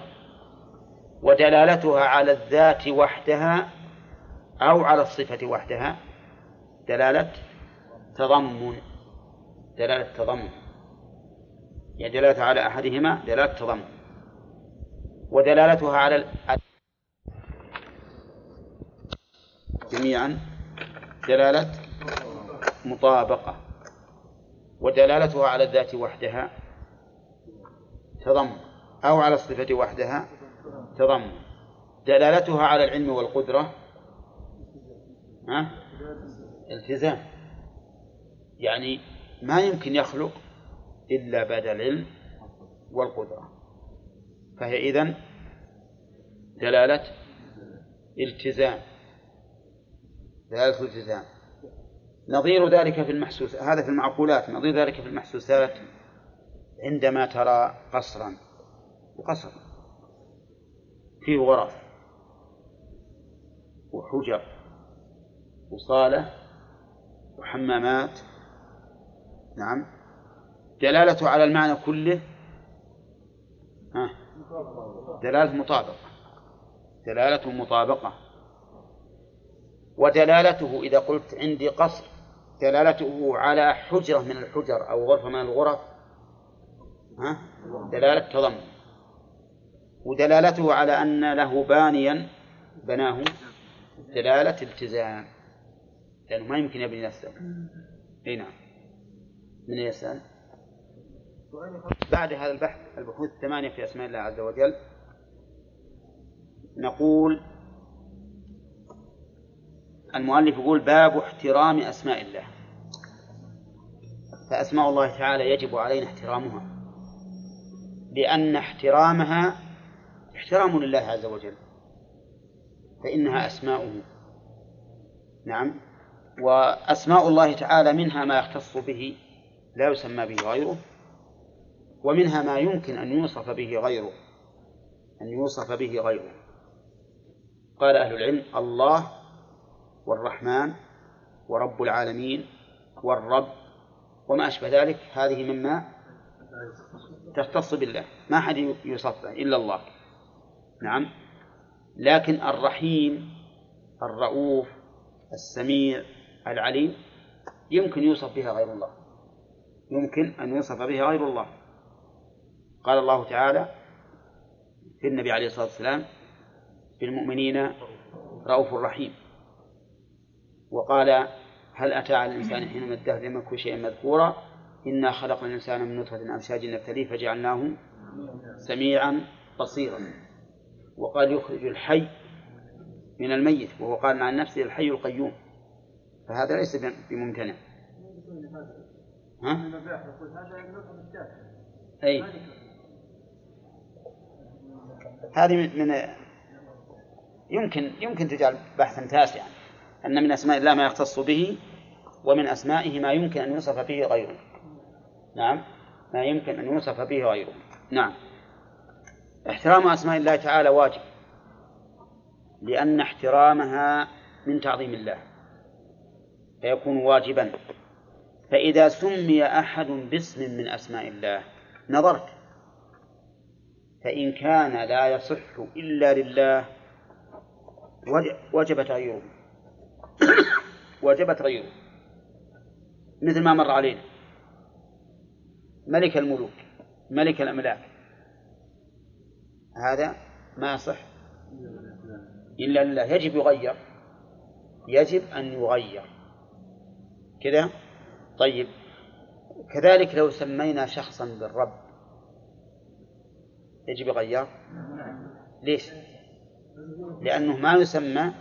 ودلالتها على الذات وحدها أو على الصفة وحدها دلالة تضمن. دلالة تضمن. يعني دلالتها على أحدهما دلالة تضمن. ودلالتها على جميعا دلالة مطابقة ودلالتها على الذات وحدها تضمن أو على الصفة وحدها تضمن دلالتها على العلم والقدرة ها؟ التزام. يعني ما يمكن يخلق إلا بعد العلم والقدرة. فهي إذن دلالة التزام. دلالة الالتزام نظير ذلك في المحسوس هذا في المعقولات نظير ذلك في المحسوسات عندما ترى قصرا وقصر فيه غرف وحجر وصالة وحمامات. نعم. دلالته على المعنى كله؟ دلالة مطابقة. دلالة مطابقة. ودلالته إذا قلت عندي قصر دلالته على حجرة من الحجر أو غرفة من الغرف ها؟ دلالة تضمن. ودلالته على أن له بانيا بناه دلالة التزام لأنه ما يمكن يبني نفسه أي نعم. من يسأل بعد هذا البحث البحوث الثمانية في أسماء الله عز وجل نقول المؤلف يقول باب احترام أسماء الله. فأسماء الله تعالى يجب علينا احترامها. لأن احترامها احترام لله عز وجل. فإنها أسماؤه. نعم. وأسماء الله تعالى منها ما يختص به لا يسمى به غيره ومنها ما يمكن أن يوصف به غيره أن يوصف به غيره. قال أهل العلم الله والرحمن ورب العالمين والرب وما أشبه ذلك هذه مما تختص بالله. ما حد يوصف به إلا الله. نعم. لكن الرحيم الرؤوف السميع العليم يمكن يوصف بها غير الله. يمكن أن يوصف بها غير الله. قال الله تعالى في النبي عليه الصلاة والسلام بالمؤمنين رؤوف رحيم. وقال هل أتى على الإنسان حين من الدهر لم يكن شيئا مذكورا؟ إنا خلقنا الإنسان من نطفة أمشاج نبتليه فجعلناه سميعا بصيرا. وقال يخرج الحي من الميت وهو قال عن نفسه الحي القيوم. فهذا ليس بممتنع. ها؟ أي. هذه من يمكن يمكن تجعل بحثا تاسعا. أن من أسماء الله ما يختص به ومن أسمائه ما يمكن أن يوصف به غيره. نعم. ما يمكن أن يوصف به غيره. نعم. احترام أسماء الله تعالى واجب لأن احترامها من تعظيم الله فيكون واجبا. فإذا سمي أحد باسم من أسماء الله نظرت فإن كان لا يصح إلا لله وجب تغييره وجب تغييره. مثل ما مر علينا. ملك الملوك ملك الأملاك. هذا ما يصح. إلا لله يجب يغير. يجب أن يغير. كذا؟ طيب. كذلك لو سمينا شخصا بالرب. يجب يغير؟ ليش؟ لأنه ما يسمى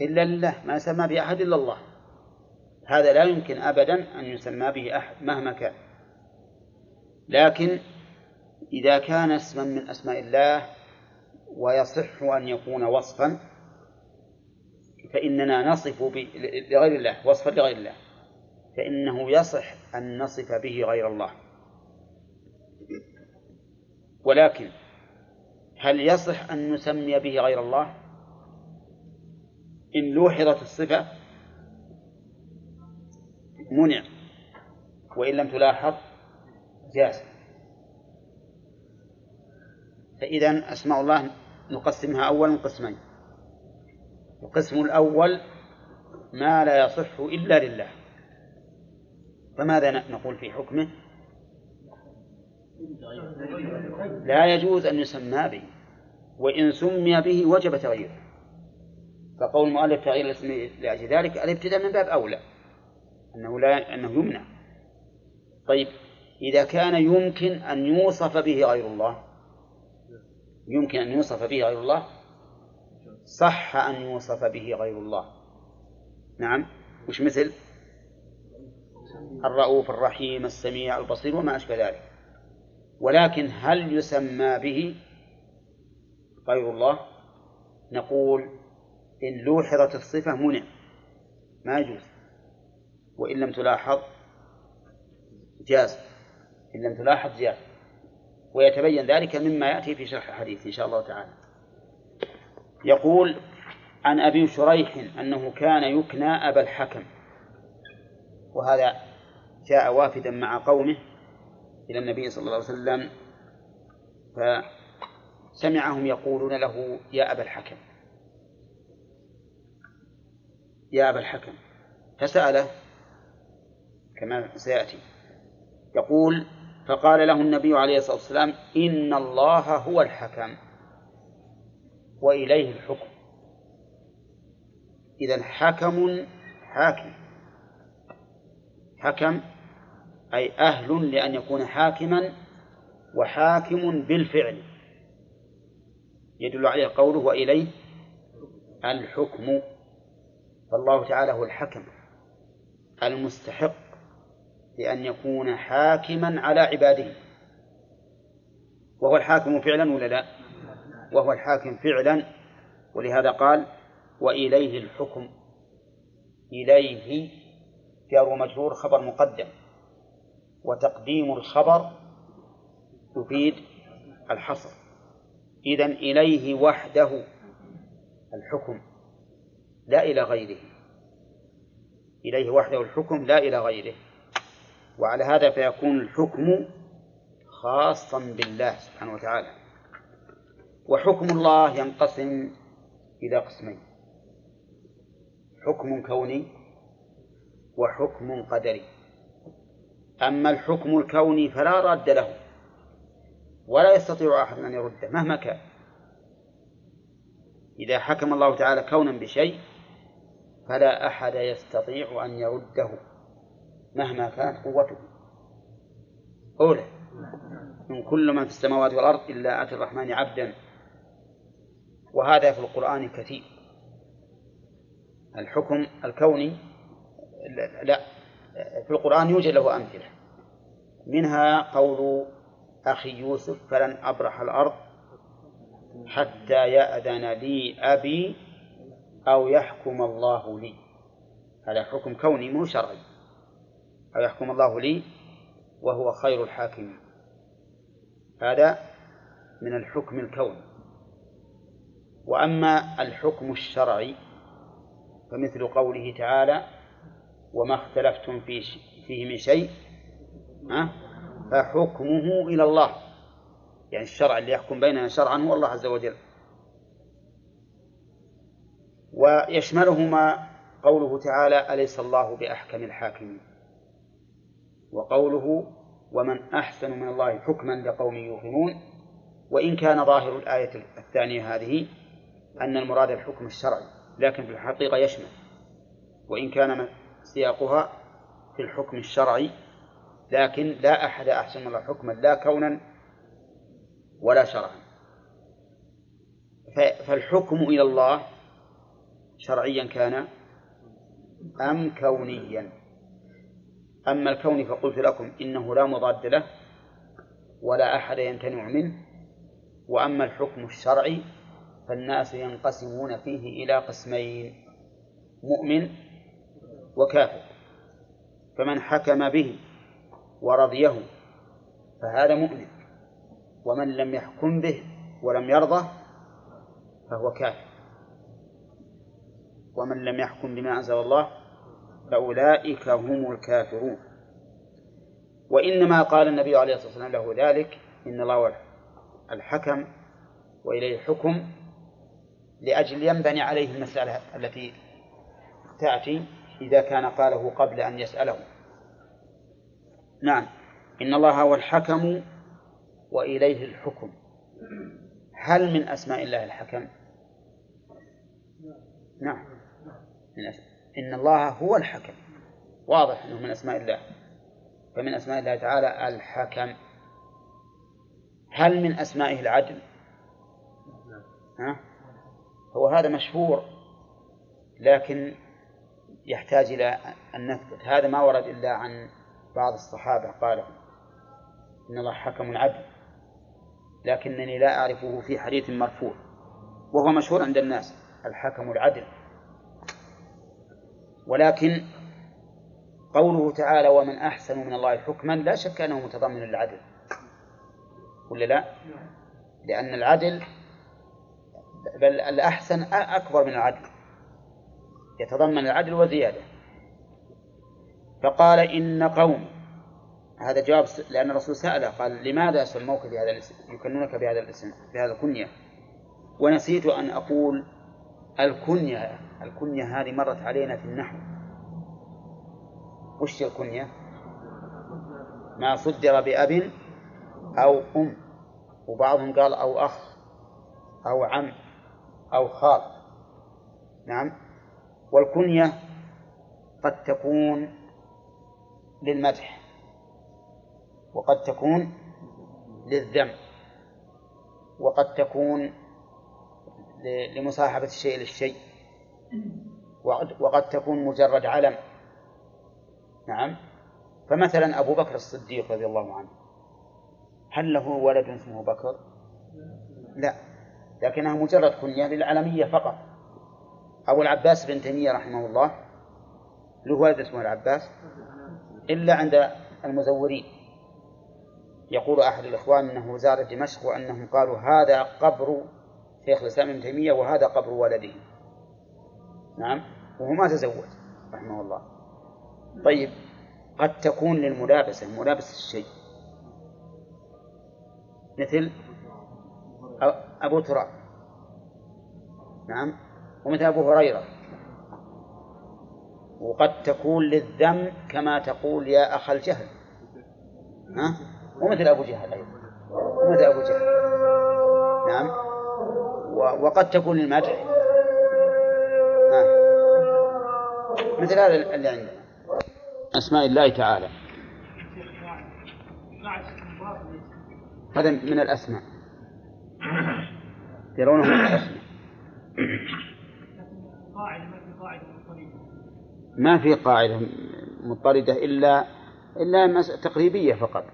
إلا لله ما يسمى بأحد إلا الله. هذا لا يمكن أبدا أن يسمى به أحد مهما كان. لكن إذا كان اسما من أسماء الله ويصح أن يكون وصفا فإننا نصف لغير الله وصفا لغير الله. فإنه يصح أن نصف به غير الله. ولكن هل يصح أن نسمي به غير الله؟ إن لوحظت الصفة منع وإن لم تلاحظ جاز. فإذا أسماء الله نقسمها أولا قسمين. القسم الأول ما لا يصح إلا لله. فماذا نقول في حكمه؟ لا يجوز أن يسمى به وإن سمي به وجب تغييره. فقول المؤلف تغيير الاسم لأجل ذلك الابتداء من باب أولى أنه لا أنه يمنع. طيب إذا كان يمكن أن يوصف به غير الله يمكن أن يوصف به غير الله صح أن يوصف به غير الله. نعم وش مثل؟ الرؤوف الرحيم السميع البصير وما أشبه ذلك. ولكن هل يسمى به غير الله؟ نقول إن لوحظت الصفة منع. ما يجوز. وإن لم تلاحظ جاز. إن لم تلاحظ جاز. ويتبين ذلك مما يأتي في شرح الحديث إن شاء الله تعالى. يقول عن أبي شريح أنه كان يكنى أبا الحكم. وهذا جاء وافدا مع قومه إلى النبي صلى الله عليه وسلم فسمعهم يقولون له يا أبا الحكم. يا أبا الحكم. فسأله كما سيأتي. يقول فقال له النبي عليه الصلاة والسلام إن الله هو الحكم وإليه الحكم. إذا حكم حاكم. حكم أي أهل لأن يكون حاكما وحاكم بالفعل. يدل عليه قوله وإليه الحكم. فالله تعالى هو الحكم المستحق لأن يكون حاكما على عباده. وهو الحاكم فعلا ولا لا؟ وهو الحاكم فعلا. ولهذا قال وإليه الحكم إليه جار مجرور خبر مقدم. وتقديم الخبر يفيد الحصر. إذا إليه وحده الحكم. لا إلى غيره. إليه وحده الحكم لا إلى غيره. وعلى هذا فيكون الحكم خاصا بالله سبحانه وتعالى. وحكم الله ينقسم إلى قسمين حكم كوني وحكم قدري. أما الحكم الكوني فلا راد له ولا يستطيع أحد أن يرده مهما كان. إذا حكم الله تعالى كونا بشيء فلا أحد يستطيع أن يرده مهما كانت قوته. أولى من كل من في السماوات والأرض إلا آتي الرحمن عبدا. وهذا في القرآن كثير. الحكم الكوني لا في القرآن يوجد له أمثلة. منها قول أخي يوسف فلن أبرح الأرض حتى يأذن لي أبي أو يحكم الله لي. هذا حكم كوني مو شرعي. أو يحكم الله لي وهو خير الحاكمين. هذا من الحكم الكوني. وأما الحكم الشرعي فمثل قوله تعالى وما اختلفتم في فيه من شيء فحكمه إلى الله. يعني الشرع اللي يحكم بيننا شرعا هو الله عز وجل. ويشملهما قوله تعالى أليس الله بأحكم الحاكمين؟ وقوله ومن أحسن من الله حكما لقوم يوقنون. وإن كان ظاهر الآية الثانية هذه أن المراد الحكم الشرعي لكن في الحقيقة يشمل. وإن كان سياقها في الحكم الشرعي لكن لا أحد أحسن من الله حكما لا كونا ولا شرعا. فالحكم إلى الله شرعيا كان أم كونيا. أما الكون فقلت لكم إنه لا مضاد له ولا أحد يمتنع منه. وأما الحكم الشرعي فالناس ينقسمون فيه إلى قسمين مؤمن وكافر. فمن حكم به ورضيه فهذا مؤمن ومن لم يحكم به ولم يرضه فهو كافر. ومن لم يحكم بما أنزل الله فأولئك هم الكافرون. وإنما قال النبي عليه الصلاة والسلام له ذلك إن الله الحكم وإليه الحكم لأجل ينبني عليه المسألة التي تأتي إذا كان قاله قبل أن يسأله. نعم إن الله هو الحكم وإليه الحكم. هل من أسماء الله الحكم؟ نعم. من أسماء. إن الله هو الحكم واضح أنه من أسماء الله فمن أسماء الله تعالى الحكم هل من أسمائه العدل؟ ها؟ هو هذا مشهور لكن يحتاج إلى أن نثبت هذا ما ورد إلا عن بعض الصحابة قالوا إن الله حكم عدل لكنني لا أعرفه في حديث مرفوع وهو مشهور عند الناس الحكم العدل ولكن قوله تعالى ومن أحسن من الله حكما لا شك أنه متضمن للعدل. ولا لا؟ لأن العدل بل الأحسن أكبر من العدل. يتضمن العدل وزيادة. فقال إن قوم هذا جواب لأن الرسول سأله قال لماذا سموك بهذا الاسم؟ يكنونك بهذا الاسم بهذا الكنية. ونسيت أن أقول الكنية الكنية هذه مرت علينا في النحو. وش الكنية؟ ما صدر بأب أو أم وبعضهم قال أو أخ أو عم أو خال. نعم. والكنية قد تكون للمدح وقد تكون للذم وقد تكون لمصاحبة الشيء للشيء. وقد تكون مجرد علم. نعم. فمثلا أبو بكر الصديق رضي الله عنه. هل له ولد اسمه بكر؟ لا. لكنها مجرد كنية للعلمية فقط. أبو العباس بن تيمية رحمه الله. له ولد اسمه العباس. إلا عند المزورين. يقول أحد الإخوان أنه زار دمشق وأنهم قالوا هذا قبر شيخ الإسلام ابن تيمية وهذا قبر ولده. نعم؟ وهو ما تزوج رحمه الله. طيب قد تكون للملابسة ملابسة الشيء. مثل أبو تراب. نعم؟ ومثل أبو هريرة. وقد تكون للذم كما تقول يا أخ الجهل. ها؟ ومثل أبو جهل أيضا. ومثل أبو جهل. نعم؟ وقد تكون للمدح. مثل هذا اللي عندنا. أسماء الله تعالى. هذا من الأسماء. يرونه من الأسماء. ما في قاعدة مضطردة إلا إلا تقريبية فقط.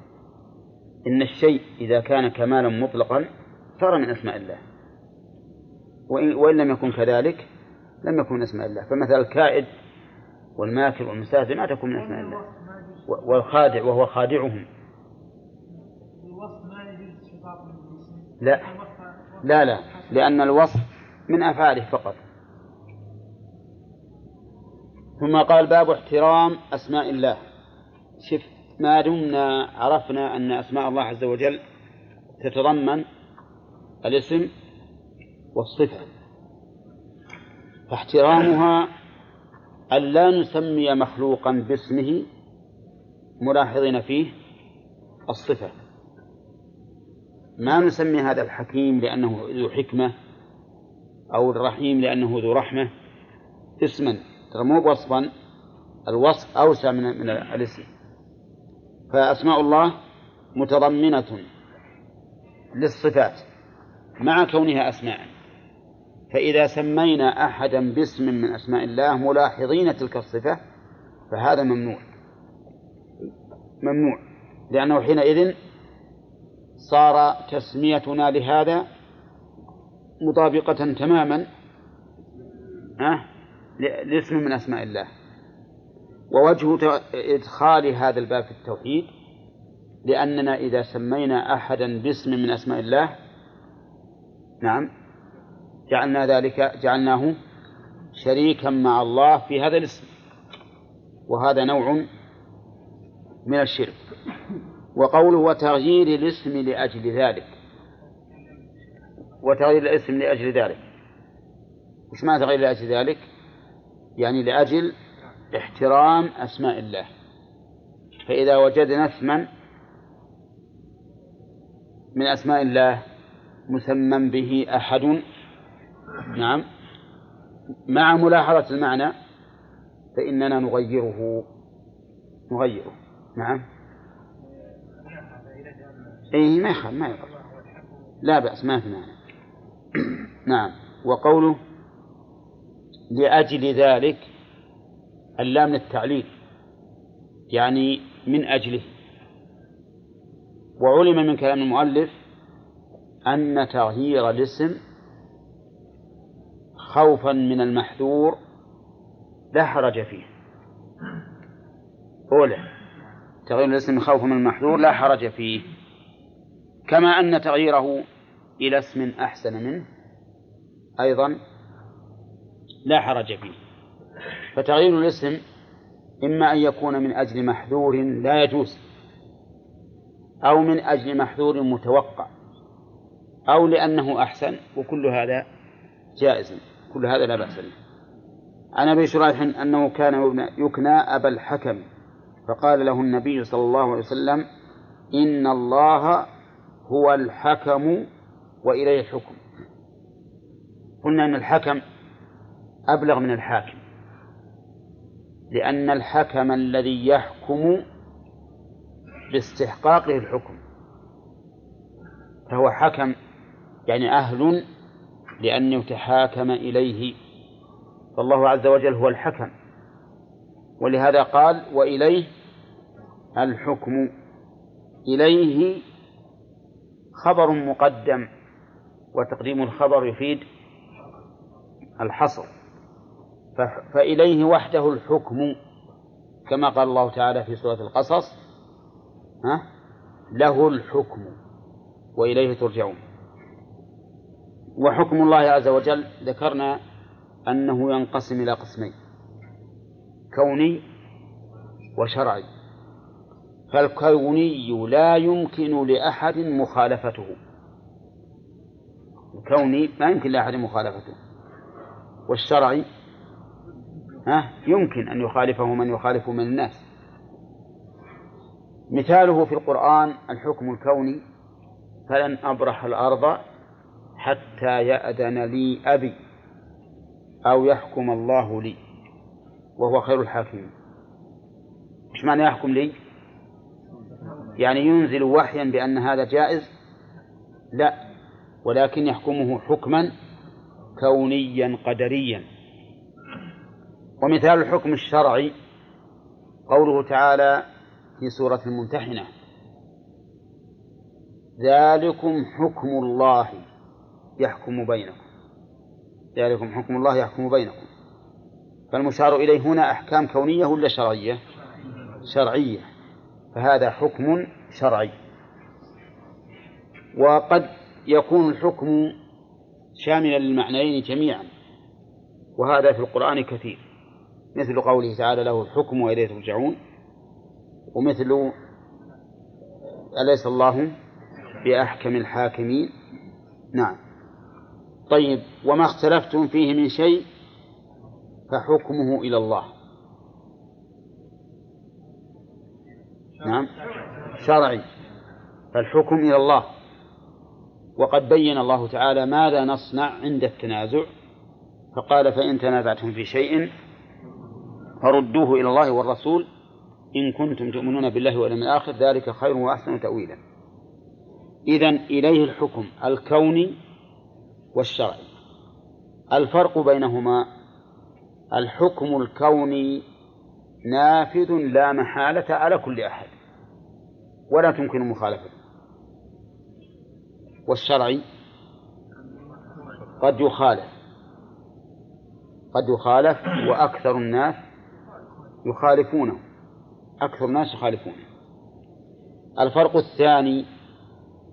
إن الشيء إذا كان كمالا مطلقا صار من أسماء الله. وإن, وإن لم يكن كذلك لم يكن من أسماء الله. فمثل الكائد والماكر والمسافر ما تكون من أسماء الله. والخادع وهو خادعهم. لا. لا لا. لأن الوصف من أفعاله فقط. ثم قال باب احترام أسماء الله. شف ما دمنا عرفنا أن أسماء الله عز وجل تتضمن الاسم والصفة. فاحترامها أن لا نسمي مخلوقا باسمه ملاحظين فيه الصفة. ما نسمي هذا الحكيم لأنه ذو حكمة أو الرحيم لأنه ذو رحمة اسما. ترى مو وصفا الوصف أوسع من من الاسم. فأسماء الله متضمنة للصفات مع كونها أسماء. فإذا سمينا أحدا باسم من أسماء الله ملاحظين تلك الصفة فهذا ممنوع. ممنوع. لأنه حينئذ صار تسميتنا لهذا مطابقة تماما لاسم من أسماء الله. ووجه إدخال هذا الباب في التوحيد لأننا إذا سمينا أحدا باسم من أسماء الله نعم جعلنا ذلك جعلناه شريكا مع الله في هذا الاسم. وهذا نوع من الشرك. وقوله وتغيير الاسم لأجل ذلك. وتغيير الاسم لأجل ذلك. وش معنى تغيير لأجل ذلك؟ يعني لأجل احترام أسماء الله. فإذا وجدنا اسما من أسماء الله مسمى به أحد نعم. مع ملاحظة المعنى فإننا نغيره. نغيره. نعم. أي ما يخالف ما يضر لا بأس ما في معنى نعم. وقوله لأجل ذلك اللام للتعليل يعني من أجله. وعلم من كلام المؤلف أن تغيير الاسم خوفا من المحذور لا حرج فيه. أولى تغيير الاسم خوفا من المحذور لا حرج فيه. كما أن تغييره إلى اسم أحسن منه أيضا لا حرج فيه. فتغيير الاسم إما أن يكون من أجل محذور لا يجوز أو من أجل محذور متوقع أو لأنه أحسن وكل هذا جائز. كل هذا لا بأس به. عن أبي شريح أنه كان يكنى أبا الحكم فقال له النبي صلى الله عليه وسلم إن الله هو الحكم وإليه الحكم. قلنا أن الحكم أبلغ من الحاكم لأن الحكم الذي يحكم باستحقاقه الحكم فهو حكم يعني أهل لأن يتحاكم إليه. فالله عز وجل هو الحكم. ولهذا قال وإليه الحكم. إليه خبر مقدم وتقديم الخبر يفيد الحصر. فإليه وحده الحكم كما قال الله تعالى في سورة القصص ها؟ له الحكم وإليه ترجعون. وحكم الله عز وجل ذكرنا أنه ينقسم إلى قسمين كوني وشرعي. فالكوني لا يمكن لأحد مخالفته. الكوني ما يمكن لأحد مخالفته. والشرعي ها يمكن أن يخالفه من يخالفه من الناس. مثاله في القرآن الحكم الكوني فلن أبرح الأرض حتى يأذن لي أبي أو يحكم الله لي وهو خير الحاكمين. إيش معنى يحكم لي؟ يعني ينزل وحيا بأن هذا جائز؟ لا ولكن يحكمه حكما كونيا قدريا. ومثال الحكم الشرعي قوله تعالى في سورة الممتحنة ذلكم حكم الله. يحكم بينكم. ذلكم حكم الله يحكم بينكم. فالمشار إليه هنا أحكام كونية ولا شرعية؟ شرعية. فهذا حكم شرعي. وقد يكون الحكم شاملا للمعنيين جميعا. وهذا في القرآن كثير. مثل قوله تعالى له الحكم وإليه ترجعون. ومثل أليس الله بأحكم الحاكمين؟ نعم. طيب وما اختلفتم فيه من شيء فحكمه إلى الله. نعم شرعي. فالحكم إلى الله. وقد بين الله تعالى ماذا نصنع عند التنازع فقال فإن تنازعتم في شيء فردوه إلى الله والرسول إن كنتم تؤمنون بالله واليوم الآخر ذلك خير وأحسن تأويلا. إذا إليه الحكم الكوني والشرعي الفرق بينهما الحكم الكوني نافذ لا محالة على كل أحد ولا تمكن مخالفته والشرعي قد يخالف قد يخالف وأكثر الناس يخالفونه أكثر الناس يخالفونه. الفرق الثاني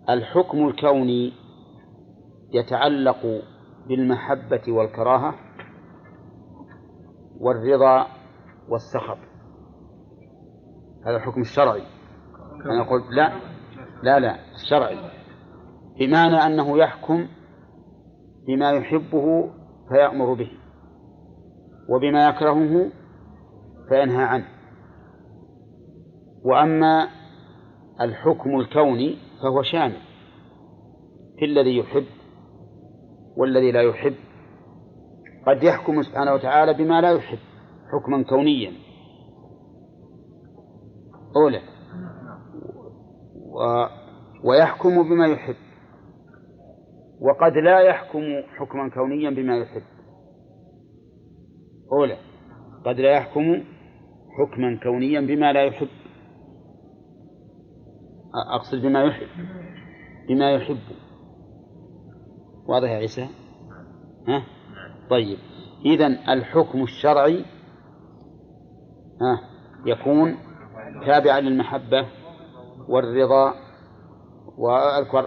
الحكم الكوني يتعلق بالمحبة والكراهة والرضا والسخط. هذا الحكم الشرعي. أنا قلت لا لا لا الشرعي. بمعنى أنه يحكم بما يحبه فيأمر به وبما يكرهه فينهى عنه. وأما الحكم الكوني فهو شامل في الذي يحب والذي لا يحب. قد يحكم سبحانه وتعالى بما لا يحب حكما كونيا. أولى. و ويحكم بما يحب. وقد لا يحكم حكما كونيا بما يحب. أولى. قد لا يحكم حكما كونيا بما لا يحب. أقصد بما يحب. بما يحب. واضح يا عيسى؟ ها؟ طيب. إذا الحكم الشرعي ها يكون تابعا للمحبة والرضا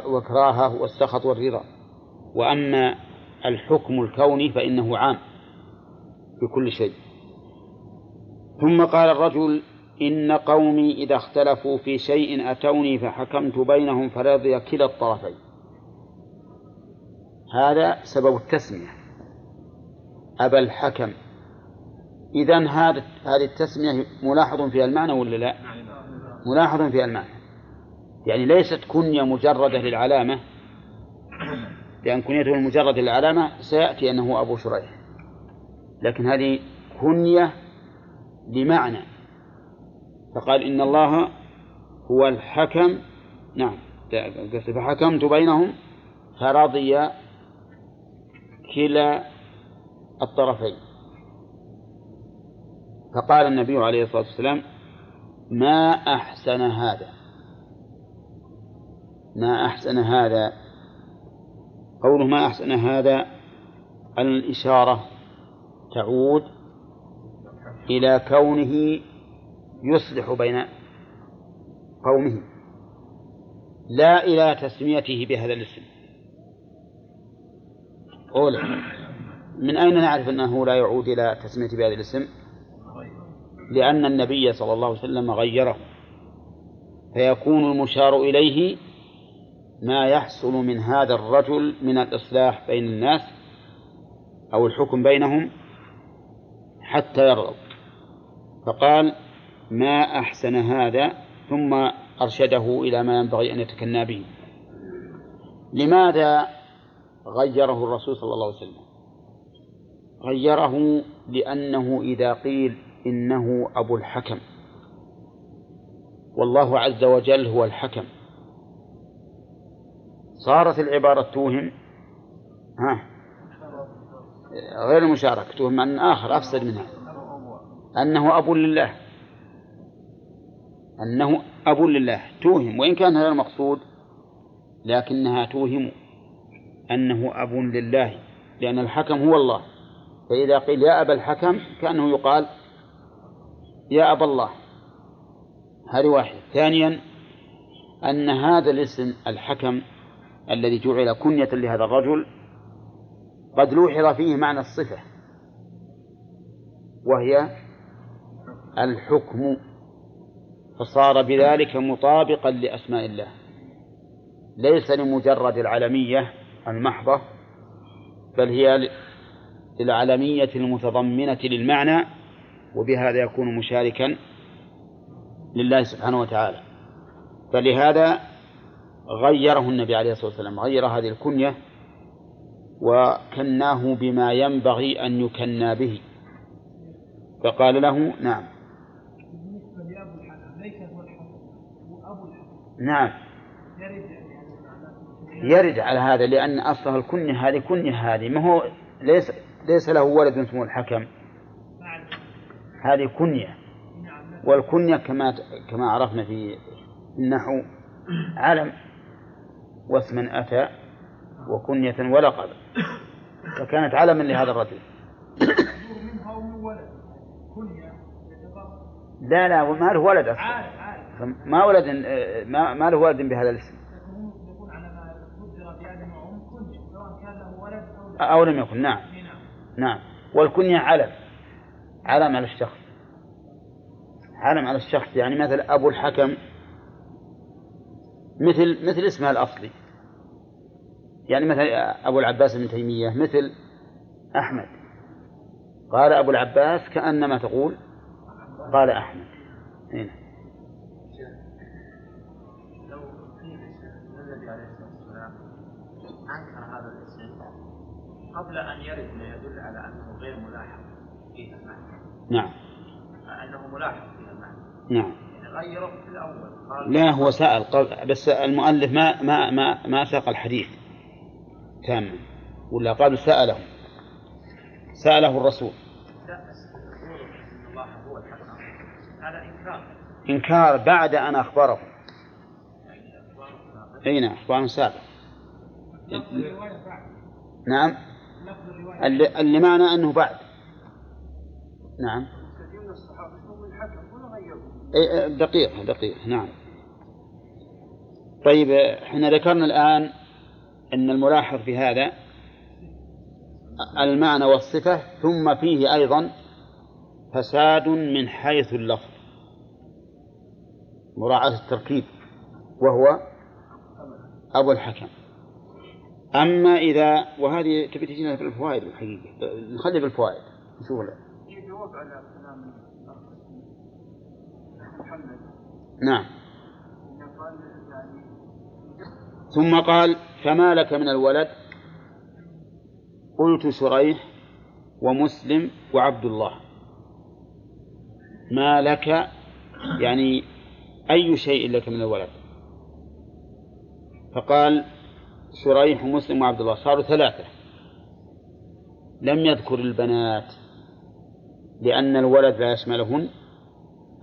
والكراهة والسخط والرضا. وأما الحكم الكوني فإنه عام في كل شيء. ثم قال الرجل إن قومي إذا اختلفوا في شيء أتوني فحكمت بينهم فرضي كلا الطرفين. هذا سبب التسمية. أبا الحكم. هذا هذه التسمية ملاحظ فيها المعنى ولا لا؟ ملاحظ فيها المعنى. يعني ليست كنية مجردة للعلامة. لأن كنيته المجرد للعلامة سيأتي أنه أبو شريح. لكن هذه كنية لمعنى. فقال إن الله هو الحكم. نعم. فحكمت بينهم فرضي كلا الطرفين. فقال النبي عليه الصلاة والسلام ما أحسن هذا؟ ما أحسن هذا؟ قوله ما أحسن هذا؟ الإشارة تعود إلى كونه يصلح بين قومه. لا إلى تسميته بهذا الاسم. أولى من أين نعرف أنه لا يعود إلى تسميته بهذا الاسم؟ لأن النبي صلى الله عليه وسلم غيره فيكون المشار إليه ما يحصل من هذا الرجل من الإصلاح بين الناس أو الحكم بينهم حتى يرضوا. فقال ما أحسن هذا؟ ثم أرشده إلى ما ينبغي أن يتكنى به. لماذا غيره الرسول صلى الله عليه وسلم. غيره لأنه إذا قيل إنه أبو الحكم. والله عز وجل هو الحكم. صارت العبارة توهم ها غير المشاركة توهم أن آخر أفسد منها. أنه أب لله. أنه أب لله توهم وإن كان هذا المقصود لكنها توهم. أنه أب لله لأن الحكم هو الله. فإذا قيل يا أبا الحكم كأنه يقال يا أبا الله. هذه واحدة. ثانيا أن هذا الاسم الحكم الذي جعل كنية لهذا الرجل قد لوحظ فيه معنى الصفة وهي الحكم فصار بذلك مطابقا لأسماء الله. ليس لمجرد العلمية المحضة بل هي للعلمية المتضمنة للمعنى وبهذا يكون مشاركا لله سبحانه وتعالى. فلهذا غيره النبي عليه الصلاة والسلام غير هذه الكنية وكناه بما ينبغي أن يكنى به. فقال له نعم. نعم. يرد على هذا لأن أصلها الكنية هذه كنية هذه ما هو ليس ليس له ولد اسمه الحكم. هذه كنية. والكنية كما كما عرفنا في النحو علم واسما أتى وكنية ولقب. فكانت علما لهذا الرجل. لا لا ما له ولد أصلا. ما ولد ما, ما له ولد بهذا الاسم. أو لم يكن. نعم. نعم. والكنية علم. علم على الشخص. علم على الشخص. يعني مثل أبو الحكم مثل مثل اسمها الأصلي. يعني مثل أبو العباس بن تيمية مثل أحمد. قال أبو العباس كأنما تقول قال أحمد. هنا. لو قيل النبي عليه الصلاه والسلام انكر هذا الاسم قبل أن يرد ما يدل على أنه غير ملاحظ فيه المعنى. نعم. أنه ملاحظ فيه المعنى. نعم. يعني غيره في الأول. قال لا هو سأل قال بس المؤلف ما ما ما ما ساق الحديث تاما. ولا قال سأله. سأله الرسول. هذا إنكار. إنكار بعد أن أخبره. يعني أي نعم أخبار سابق؟ نعم. الرواية اللي, معنى أنه بعد. نعم. غيروا إيه، إيه، دقيقة دقيقة نعم. طيب إحنا ذكرنا الآن أن الملاحظ في هذا المعنى والصفة ثم فيه أيضا فساد من حيث اللفظ. مراعاة التركيب وهو أبو الحكم. أما إذا وهذه تبي تجينا في الفوائد الحقيقة. نخلي بالفوائد نشوف في جواب على كلام محمد. نعم. يعني ثم قال فما لك من الولد؟ قلت شريح ومسلم وعبد الله. ما لك؟ يعني أي شيء لك من الولد؟ فقال شريح ومسلم وعبد الله صاروا ثلاثة. لم يذكر البنات لأن الولد لا يشملهن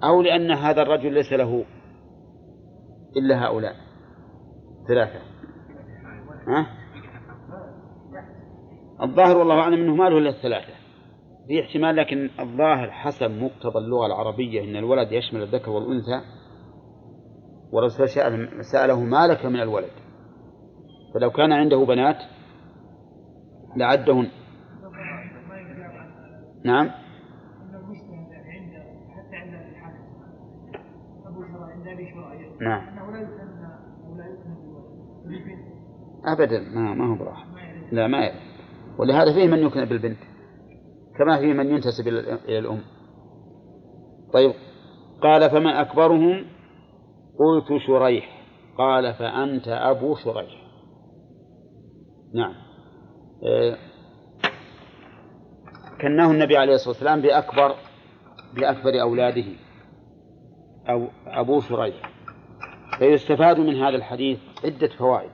أو لأن هذا الرجل ليس له إلا هؤلاء. ثلاثة. ها؟ الظاهر والله أعلم أنه ما له إلا الثلاثة. في احتمال لكن الظاهر حسب مقتضى اللغة العربية أن الولد يشمل الذكر والأنثى والرسول سأل- سأله ما لك من الولد. فلو كان عنده بنات لعدهن. نعم. نعم. أبدا. ما, ما هو براحة. لا ما يعرف. ولهذا فيه من يكن بالبنت كما فيه من ينتسب إلى الأم. طيب. قال فما أكبرهم؟ قلت شريح. قال فأنت أبو شريح. نعم. إيه، كناه النبي عليه الصلاة والسلام بأكبر بأكبر أولاده أو أبو شريح. فيستفاد من هذا الحديث عدة فوائد.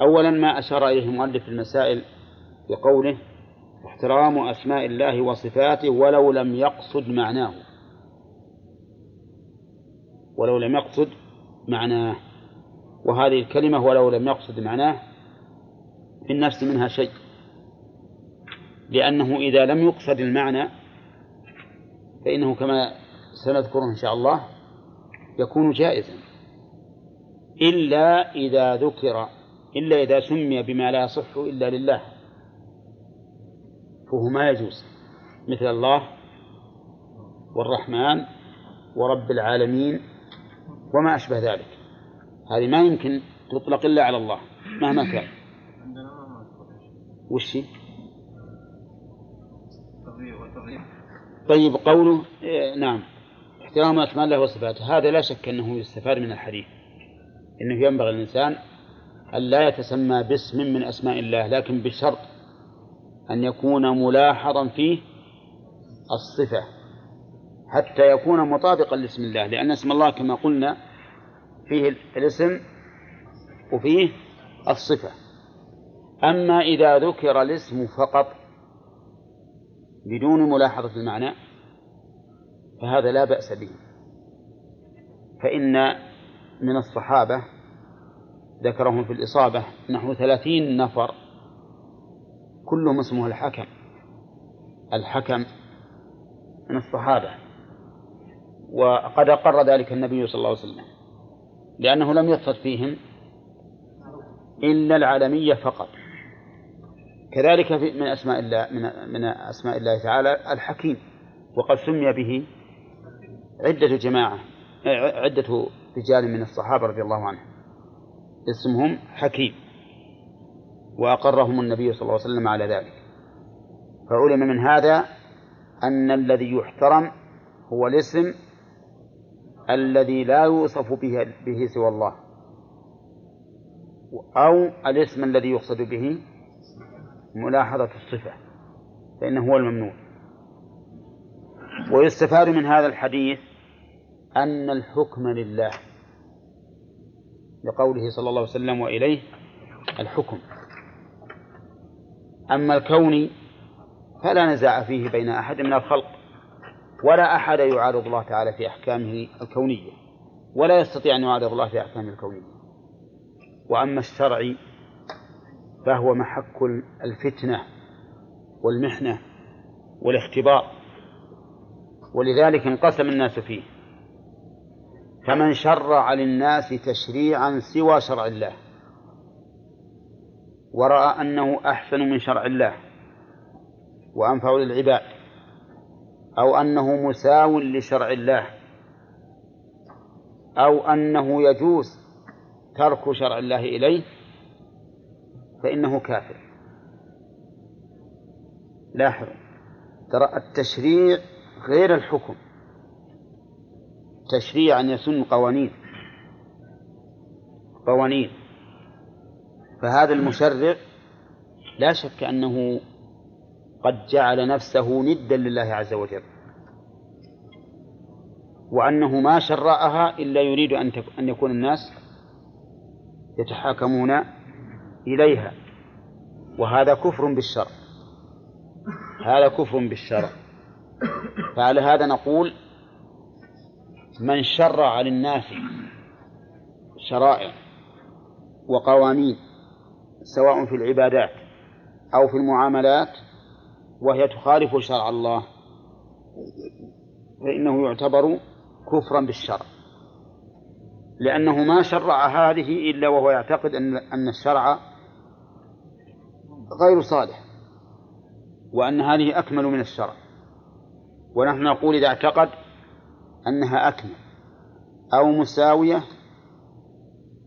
أولا ما أشار إليه المؤلف في المسائل بقوله احترام أسماء الله وصفاته ولو لم يقصد معناه. ولو لم يقصد معناه. وهذه الكلمة ولو لم يقصد معناه في النفس منها شيء. لأنه إذا لم يقصد المعنى فإنه كما سنذكره إن شاء الله يكون جائزا. إلا إذا ذكر إلا إذا سمي بما لا يصح إلا لله. فهو ما يجوز. مثل الله والرحمن ورب العالمين وما أشبه ذلك. هذه ما يمكن تطلق إلا على الله مهما كان. وش؟ طيب قوله إيه نعم. احترام أسماء الله وصفاته هذا لا شك أنه يستفاد من الحديث أنه ينبغي الإنسان أن لا يتسمى باسم من أسماء الله لكن بشرط أن يكون ملاحظا فيه الصفة حتى يكون مطابقا لاسم الله لأن اسم الله كما قلنا فيه الاسم وفيه الصفة. أما إذا ذكر الاسم فقط بدون ملاحظة المعنى فهذا لا بأس به. فإن من الصحابة ذكرهم في الإصابة نحو ثلاثين نفر كلهم اسمه الحكم. الحكم من الصحابة. وقد أقر ذلك النبي صلى الله عليه وسلم لأنه لم يقصد فيهم إلا العالمية فقط. كذلك من أسماء الله من من أسماء الله تعالى الحكيم. وقد سمي به عدة جماعة عدة رجال من الصحابة رضي الله عنهم. اسمهم حكيم. وأقرهم النبي صلى الله عليه وسلم على ذلك. فعلم من هذا أن الذي يحترم هو الاسم الذي لا يوصف به, به سوى الله. أو الاسم الذي يقصد به ملاحظة الصفة فإنه هو الممنوع. ويستفاد من هذا الحديث أن الحكم لله لقوله صلى الله عليه وسلم وإليه الحكم. أما الكون فلا نزاع فيه بين أحد من الخلق ولا أحد يعارض الله تعالى في أحكامه الكونية ولا يستطيع أن يعارض الله في أحكامه الكونية. وأما الشرع فهو محك الفتنة والمحنة والاختبار ولذلك انقسم الناس فيه. فمن شرع للناس تشريعا سوى شرع الله ورأى أنه أحسن من شرع الله وأنفع للعباد أو أنه مساو لشرع الله أو أنه يجوز ترك شرع الله إليه فإنه كافر. لاحظ ترى التشريع غير الحكم. تشريع أن يسن قوانين. قوانين. فهذا المشرع لا شك أنه قد جعل نفسه ندا لله عز وجل. وأنه ما شرعها إلا يريد أن أن يكون الناس يتحاكمون إليها. وهذا كفر بالشرع. هذا كفر بالشرع. فعلى هذا نقول من شرع للناس شرائع وقوانين سواء في العبادات أو في المعاملات وهي تخالف شرع الله فإنه يعتبر كفرا بالشرع. لأنه ما شرع هذه إلا وهو يعتقد أن أن الشرع غير صالح. وأن هذه أكمل من الشرع. ونحن نقول إذا اعتقد أنها أكمل أو مساوية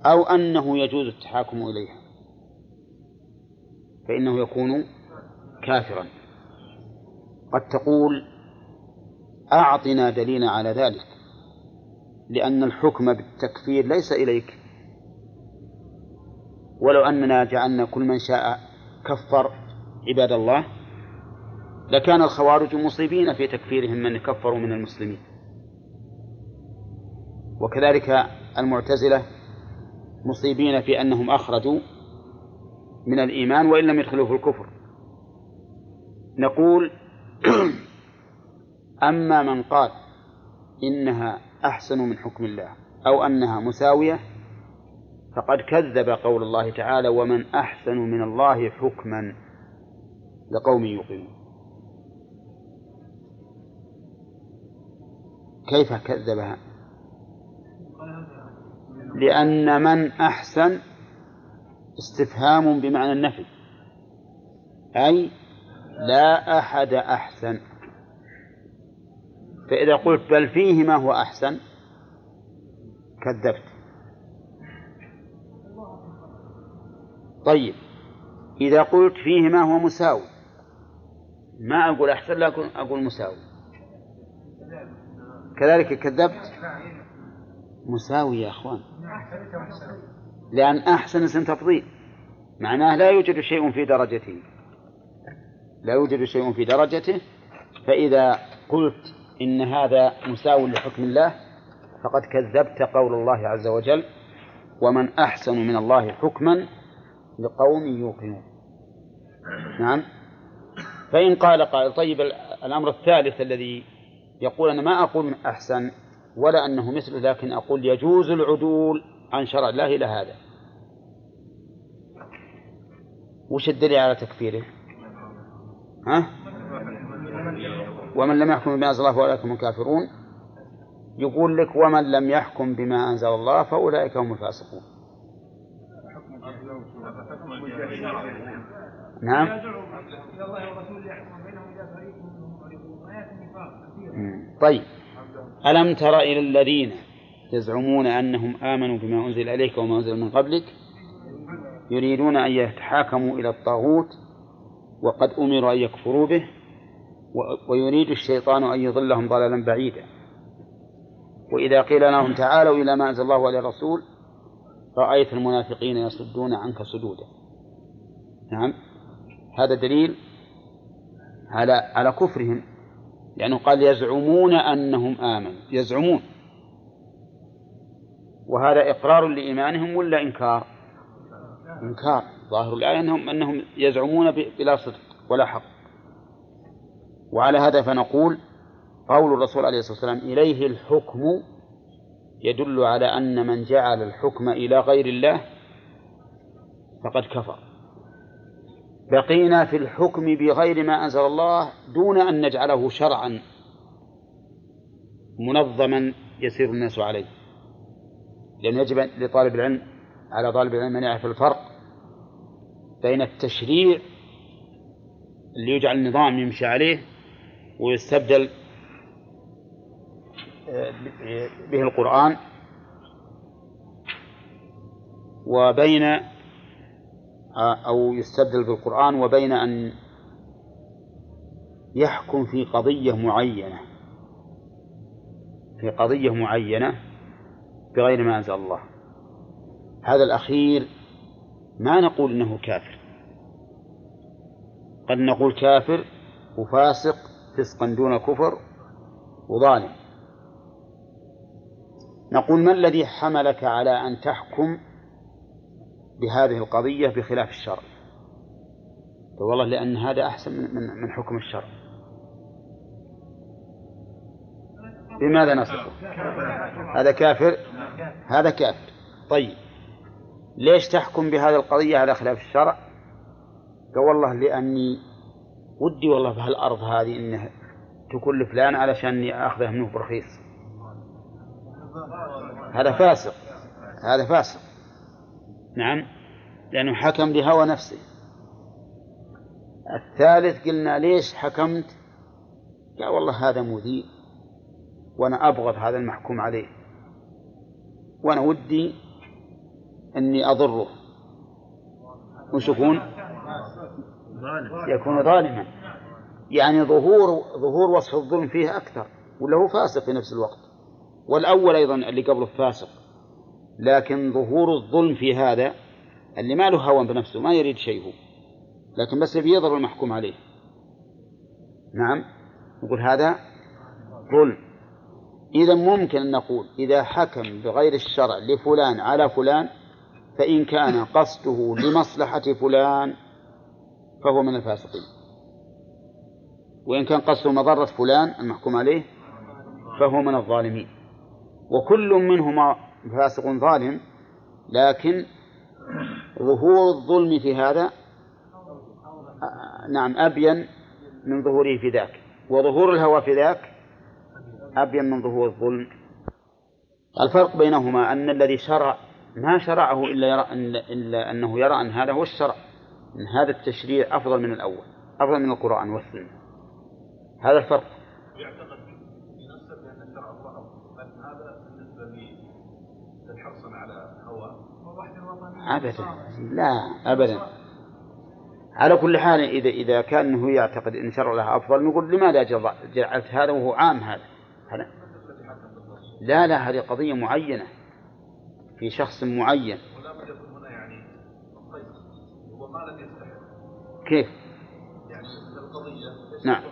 أو أنه يجوز التحاكم إليها. فإنه يكون كافرا. قد تقول أعطنا دليلا على ذلك لأن الحكم بالتكفير ليس إليك. ولو أننا جعلنا كل من شاء كفر عباد الله لكان الخوارج مصيبين في تكفيرهم من كفروا من المسلمين. وكذلك المعتزلة مصيبين في أنهم أخرجوا من الإيمان وإن لم يدخلوا في الكفر. نقول أما من قال إنها أحسن من حكم الله أو أنها مساوية فقد كذب قول الله تعالى ومن أحسن من الله حكما لقوم يوقنون. كيف كذبها؟ لأن من أحسن استفهام بمعنى النفي. أي لا أحد أحسن. فإذا قلت بل فيه ما هو أحسن كذبت. طيب. إذا قلت فيه ما هو مساوي ما أقول أحسن لكن أقول مساوي. كذلك كذبت؟ مساوي يا أخوان. لأن أحسن اسم تفضيل. معناه لا يوجد شيء في درجته. لا يوجد شيء في درجته. فإذا قلت إن هذا مساو لحكم الله فقد كذبت قول الله عز وجل ومن أحسن من الله حكما لقوم يوقنون. نعم. فإن قال قائل طيب الأمر الثالث الذي يقول أنا ما أقول أحسن ولا أنه مثله لكن أقول يجوز العدول عن شرع الله إلى هذا. وش الدليل على تكفيره؟ ها؟ ومن لم يحكم بما أنزل الله فأولئك هم الكافرون. يقول لك ومن لم يحكم بما أنزل الله فأولئك هم الفاسقون. نعم. طيب. ألم تر إلى الذين يزعمون أنهم آمنوا بما أنزل إليك وما أنزل من قبلك؟ يريدون أن يتحاكموا إلى الطاغوت وقد أمروا أن يكفروا به ويريد الشيطان أن يضلهم ضلالا بعيدا. وإذا قيل لهم تعالوا إلى ما أنزل الله وإلى الرسول رأيت المنافقين يصدون عنك صدودا. نعم. هذا دليل على على كفرهم لأنه قال يزعمون أنهم آمنوا يزعمون. وهذا إقرار لإيمانهم ولا إنكار؟ إنكار. ظاهر الآية أنهم أنهم يزعمون بلا صدق ولا حق. وعلى هذا فنقول قول الرسول عليه الصلاة والسلام إليه الحكم يدل على أن من جعل الحكم إلى غير الله فقد كفر. بقينا في الحكم بغير ما أنزل الله دون أن نجعله شرعا. منظما يسير الناس عليه. لأن يجب لطالب العلم على طالب العلم أن يعرف الفرق بين التشريع اللي يجعل نظام يمشي عليه ويستبدل آه، به القرآن وبين أو يستبدل بالقرآن وبين أن يحكم في قضية معينة في قضية معينة بغير ما أنزل الله. هذا الأخير ما نقول إنه كافر. قد نقول كافر وفاسق فسقا دون كفر وظالم. نقول ما الذي حملك على أن تحكم بهذه القضية بخلاف الشرع. والله لأن هذا أحسن من, من, من حكم الشرع. بماذا نصفه هذا كافر؟ هذا كافر. طيب. ليش تحكم بهذه القضية على خلاف الشرع؟ قال والله لأني ودي والله في هالأرض هذه إنه تكون لفلان علشان آخذه منه برخيص. هذا فاسق. هذا فاسق. نعم. لأنه حكم بهوى نفسه. الثالث قلنا ليش حكمت؟ قال والله هذا مذيع وأنا أبغض هذا المحكوم عليه. وأنا ودي أني أضره. وش يكون؟ يكون ظالما. يعني ظهور ظهور وصف الظلم فيه أكثر ولا هو فاسق في نفس الوقت. والأول أيضا اللي قبله فاسق. لكن ظهور الظلم في هذا اللي ما له هوى بنفسه ما يريد شيء هو. لكن بس يبي يضر المحكوم عليه. نعم. نقول هذا ظلم. إذا ممكن أن نقول إذا حكم بغير الشرع لفلان على فلان فإن كان قصده لمصلحة فلان فهو من الفاسقين. وإن كان قصده مضرة فلان المحكوم عليه فهو من الظالمين. وكل منهما فاسق ظالم لكن ظهور الظلم في هذا نعم أبين من ظهوره في ذاك. وظهور الهوى في ذاك أبين من ظهور الظلم. الفرق بينهما أن الذي شرع ما شرعه إلا يرى أن إلا أنه يرى أن هذا هو الشرع أن هذا التشريع أفضل من الأول أفضل من القرآن والسنة. هذا الفرق. يعتقد في نفسه بان الشرع هو افضل لكن هذا بالنسبة لي للحرص على هواه والوحدة الوطنية أبدا. لا أبدا. على كل حال إذا إذا كان هو يعتقد أن شرع الله أفضل نقول لماذا جعلت هذا وهو عام هذا؟ هذا. لا لا هذه قضية معينة في شخص معين. كيف؟ يعني مثل القضية نعم.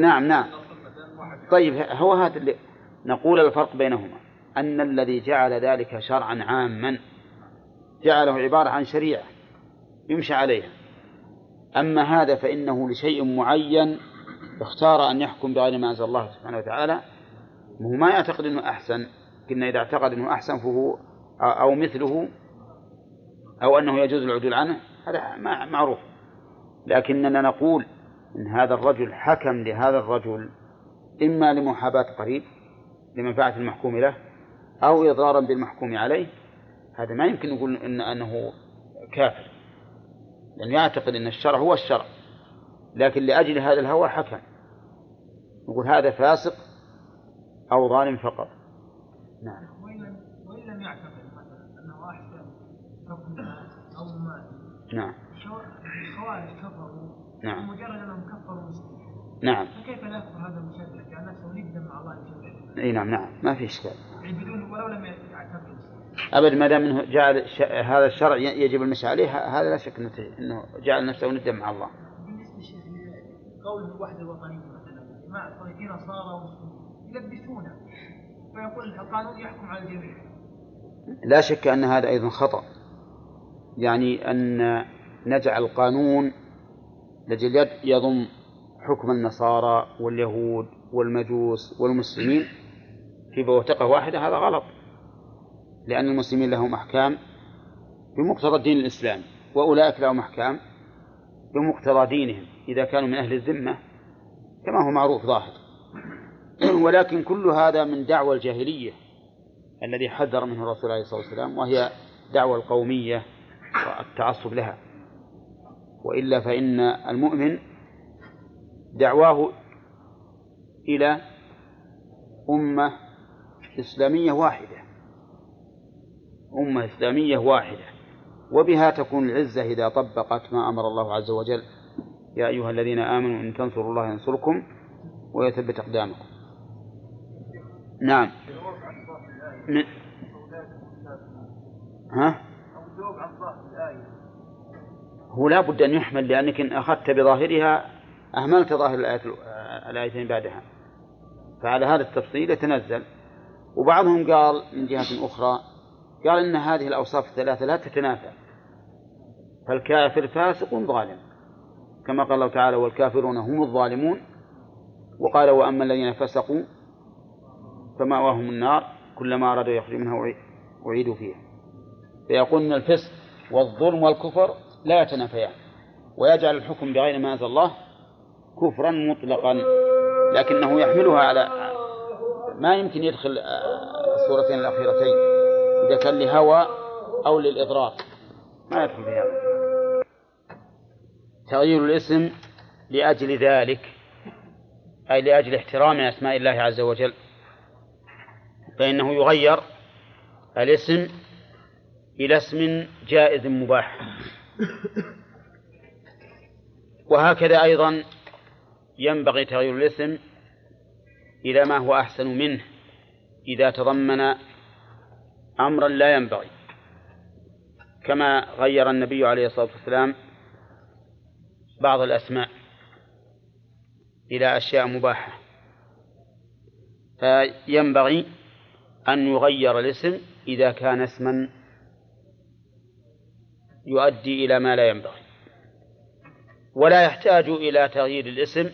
نعم نعم. طيب هو هذا اللي نقول الفرق بينهما. أن الذي جعل ذلك شرعا عاما جعله عبارة عن شريعة يمشى عليها. أما هذا فإنه لشيء معين اختار أن يحكم بغير ما أنزل الله سبحانه وتعالى. وهو ما يعتقد أنه أحسن قلنا إذا اعتقد أنه أحسن فهو أو مثله أو أنه يجوز العدول عنه هذا معروف. لكننا نقول إن هذا الرجل حكم لهذا الرجل إما لمحاباة قريب لمنفعة المحكوم له أو إضرارا بالمحكوم عليه هذا ما يمكن نقول إن أنه كافر. لأنه يعتقد أن الشرع هو الشرع لكن لأجل هذا الهوى حكم. نقول هذا فاسق أو ظالم فقط. نعم. وإن لم يعتقد مثلا أنه أحسن حكم أو ما نعم. الخوارج كفروا نعم. بمجرد أنهم كفروا مسلمين نعم. فكيف لا يكفر هذا المشرع جعل نفسه ندا مع الله جل إي نعم نعم. ما في إشكال. يعني بدون ولو لم أبد ما دام إنه جعل. هذا الشرع يجب المشي عليه هذا لا شك إنه جعل نفسه ندا مع الله. الوحدة الوطنية مثلا في نصارى ومسلمين يلبسونه. فيقول القانون يحكم على الجميع. لا شك أن هذا أيضا خطأ. يعني أن نجعل القانون لجل يضم حكم النصارى واليهود والمجوس والمسلمين في بوتقة واحدة هذا غلط. لأن المسلمين لهم أحكام بمقتضى الدين الإسلامي وأولئك لهم أحكام بمقتضى دينهم إذا كانوا من أهل الذمة كما هو معروف ظاهر. ولكن كل هذا من دعوى الجاهلية الذي حذر منه الرسول عليه الصلاة والسلام وهي دعوى القومية والتعصب لها. وإلا فإن المؤمن دعواه إلى أمة إسلامية واحدة. أمة إسلامية واحدة. وبها تكون العزة إذا طبقت ما أمر الله عز وجل. يا أيها الذين آمنوا إن تنصروا الله ينصركم ويثبت أقدامكم. نعم. من ها؟ هو لا بد أن يحمل لأنك إن أخذت بظاهرها أهملت ظاهر الآية الآيتين بعدها. فعلى هذا التفصيل يتنزل. وبعضهم قال من جهة أخرى قال إن هذه الأوصاف الثلاثة لا تتنافى. فالكافر فاسق ظالم. كما قال الله تعالى والكافرون هم الظالمون. وقال وأما الذين فسقوا فمأواهم النار كلما أرادوا يخرجوا منها أعيدوا فيها. فيقول أن الفسق والظلم والكفر لا يتنافيان. ويجعل الحكم بغير ما أنزل الله كفرا مطلقا لكنه يحملها على ما يمكن يدخل الصورتين الأخيرتين إذا كان لهوى أو للإضرار. ما يدخل في هذا. تغيير الاسم لأجل ذلك أي لأجل احترام أسماء الله عز وجل. فإنه يغير الاسم إلى اسم جائز مباح. وهكذا أيضا ينبغي تغيير الاسم إلى ما هو أحسن منه إذا تضمن أمرا لا ينبغي. كما غير النبي عليه الصلاة والسلام بعض الأسماء إلى أشياء مباحة. فينبغي أن يغير الاسم إذا كان اسما يؤدي إلى ما لا ينبغي. ولا يحتاج إلى تغيير الاسم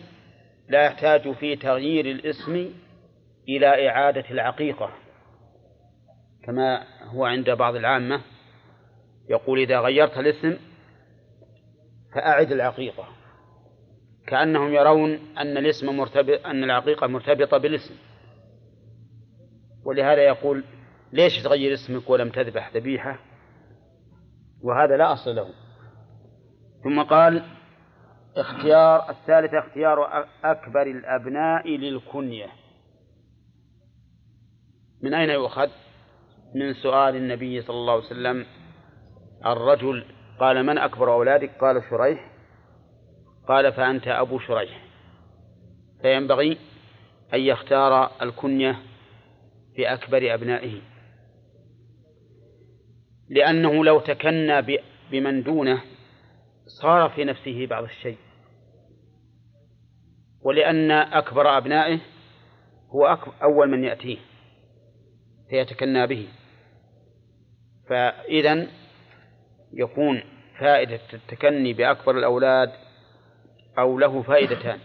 لا يحتاج في تغيير الاسم إلى إعادة العقيقة كما هو عند بعض العامة يقول إذا غيرت الاسم فأعد العقيقة كأنهم يرون أن الاسم مرتبط أن العقيقة مرتبطة بالاسم. ولهذا يقول ليش تغير اسمك ولم تذبح ذبيحة؟ وهذا لا أصل له. ثم قال اختيار الثالثة اختيار أكبر الأبناء للكنية. من أين يؤخذ؟ من سؤال النبي صلى الله عليه وسلم الرجل قال من أكبر أولادك؟ قال شريح. قال فأنت أبو شريح. فينبغي أن يختار الكنية في أكبر أبنائه. لأنه لو تكنى بمن دونه صار في نفسه بعض الشيء. ولأن أكبر أبنائه هو أول من يأتيه فيتكنى به. فإذا يكون فائدة التكني بأكبر الأولاد أو له فائدتان.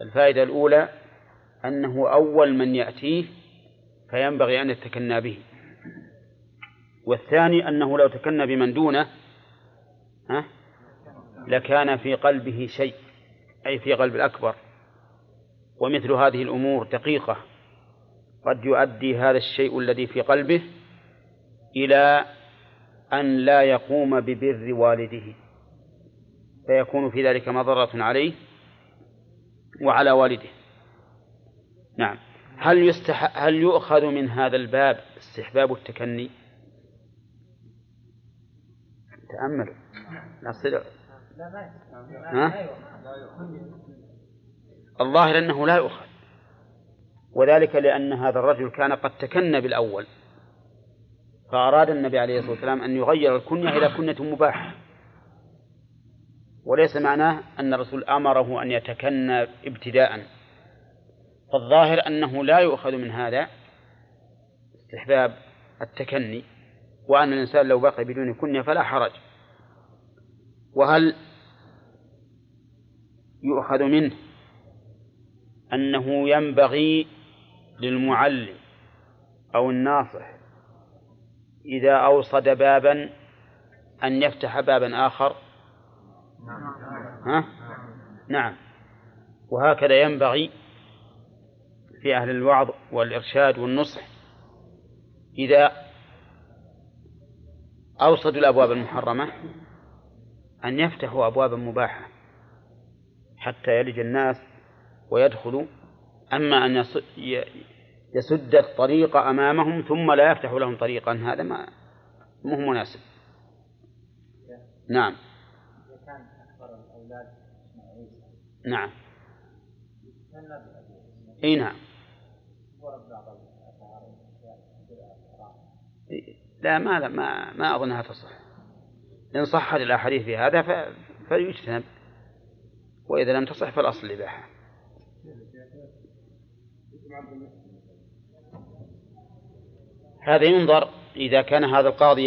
الفائدة الأولى أنه أول من يأتيه فينبغي أن يتكنى به. والثاني أنه لو تكنى بمن دونه لكان في قلبه شيء. أي في قلب الأكبر. ومثل هذه الأمور دقيقة. قد يؤدي هذا الشيء الذي في قلبه إلى أن لا يقوم ببر والده. فيكون في ذلك مضرة عليه وعلى والده. نعم. هل يستح... هل يؤخذ من هذا الباب استحباب التكني؟ تأملوا نصل ها؟ الظاهر أنه لا يؤخذ. وذلك لأن هذا الرجل كان قد تكن بالأول. فأراد النبي عليه الصلاة والسلام أن يغير الكنية إلى كنية مباحة. وليس معناه أن الرسول أمره أن يتكن ابتداء. فالظاهر أنه لا يؤخذ من هذا استحباب التكني. وأن الإنسان لو بقي بدون كنية فلا حرج. وهل يؤخذ منه أنه ينبغي للمعلم أو الناصح إذا أوصد بابا أن يفتح بابا آخر. ها؟ نعم. وهكذا ينبغي في أهل الوعظ والإرشاد والنصح إذا أوصدوا الأبواب المحرمة أن يفتحوا أبوابا مباحة. حتى يلج الناس ويدخلوا أما أن يسد الطريق أمامهم ثم لا يفتح لهم طريقا هذا ما مو مناسب. نعم. كان أكبر الأولاد نعم. إي نعم. لا ما لا ما ما أظنها تصح. إن صحت الأحاديث في هذا فيجتنب. وإذا لم تصح فالأصل الاباحه هذا ينظر إذا كان هذا القاضي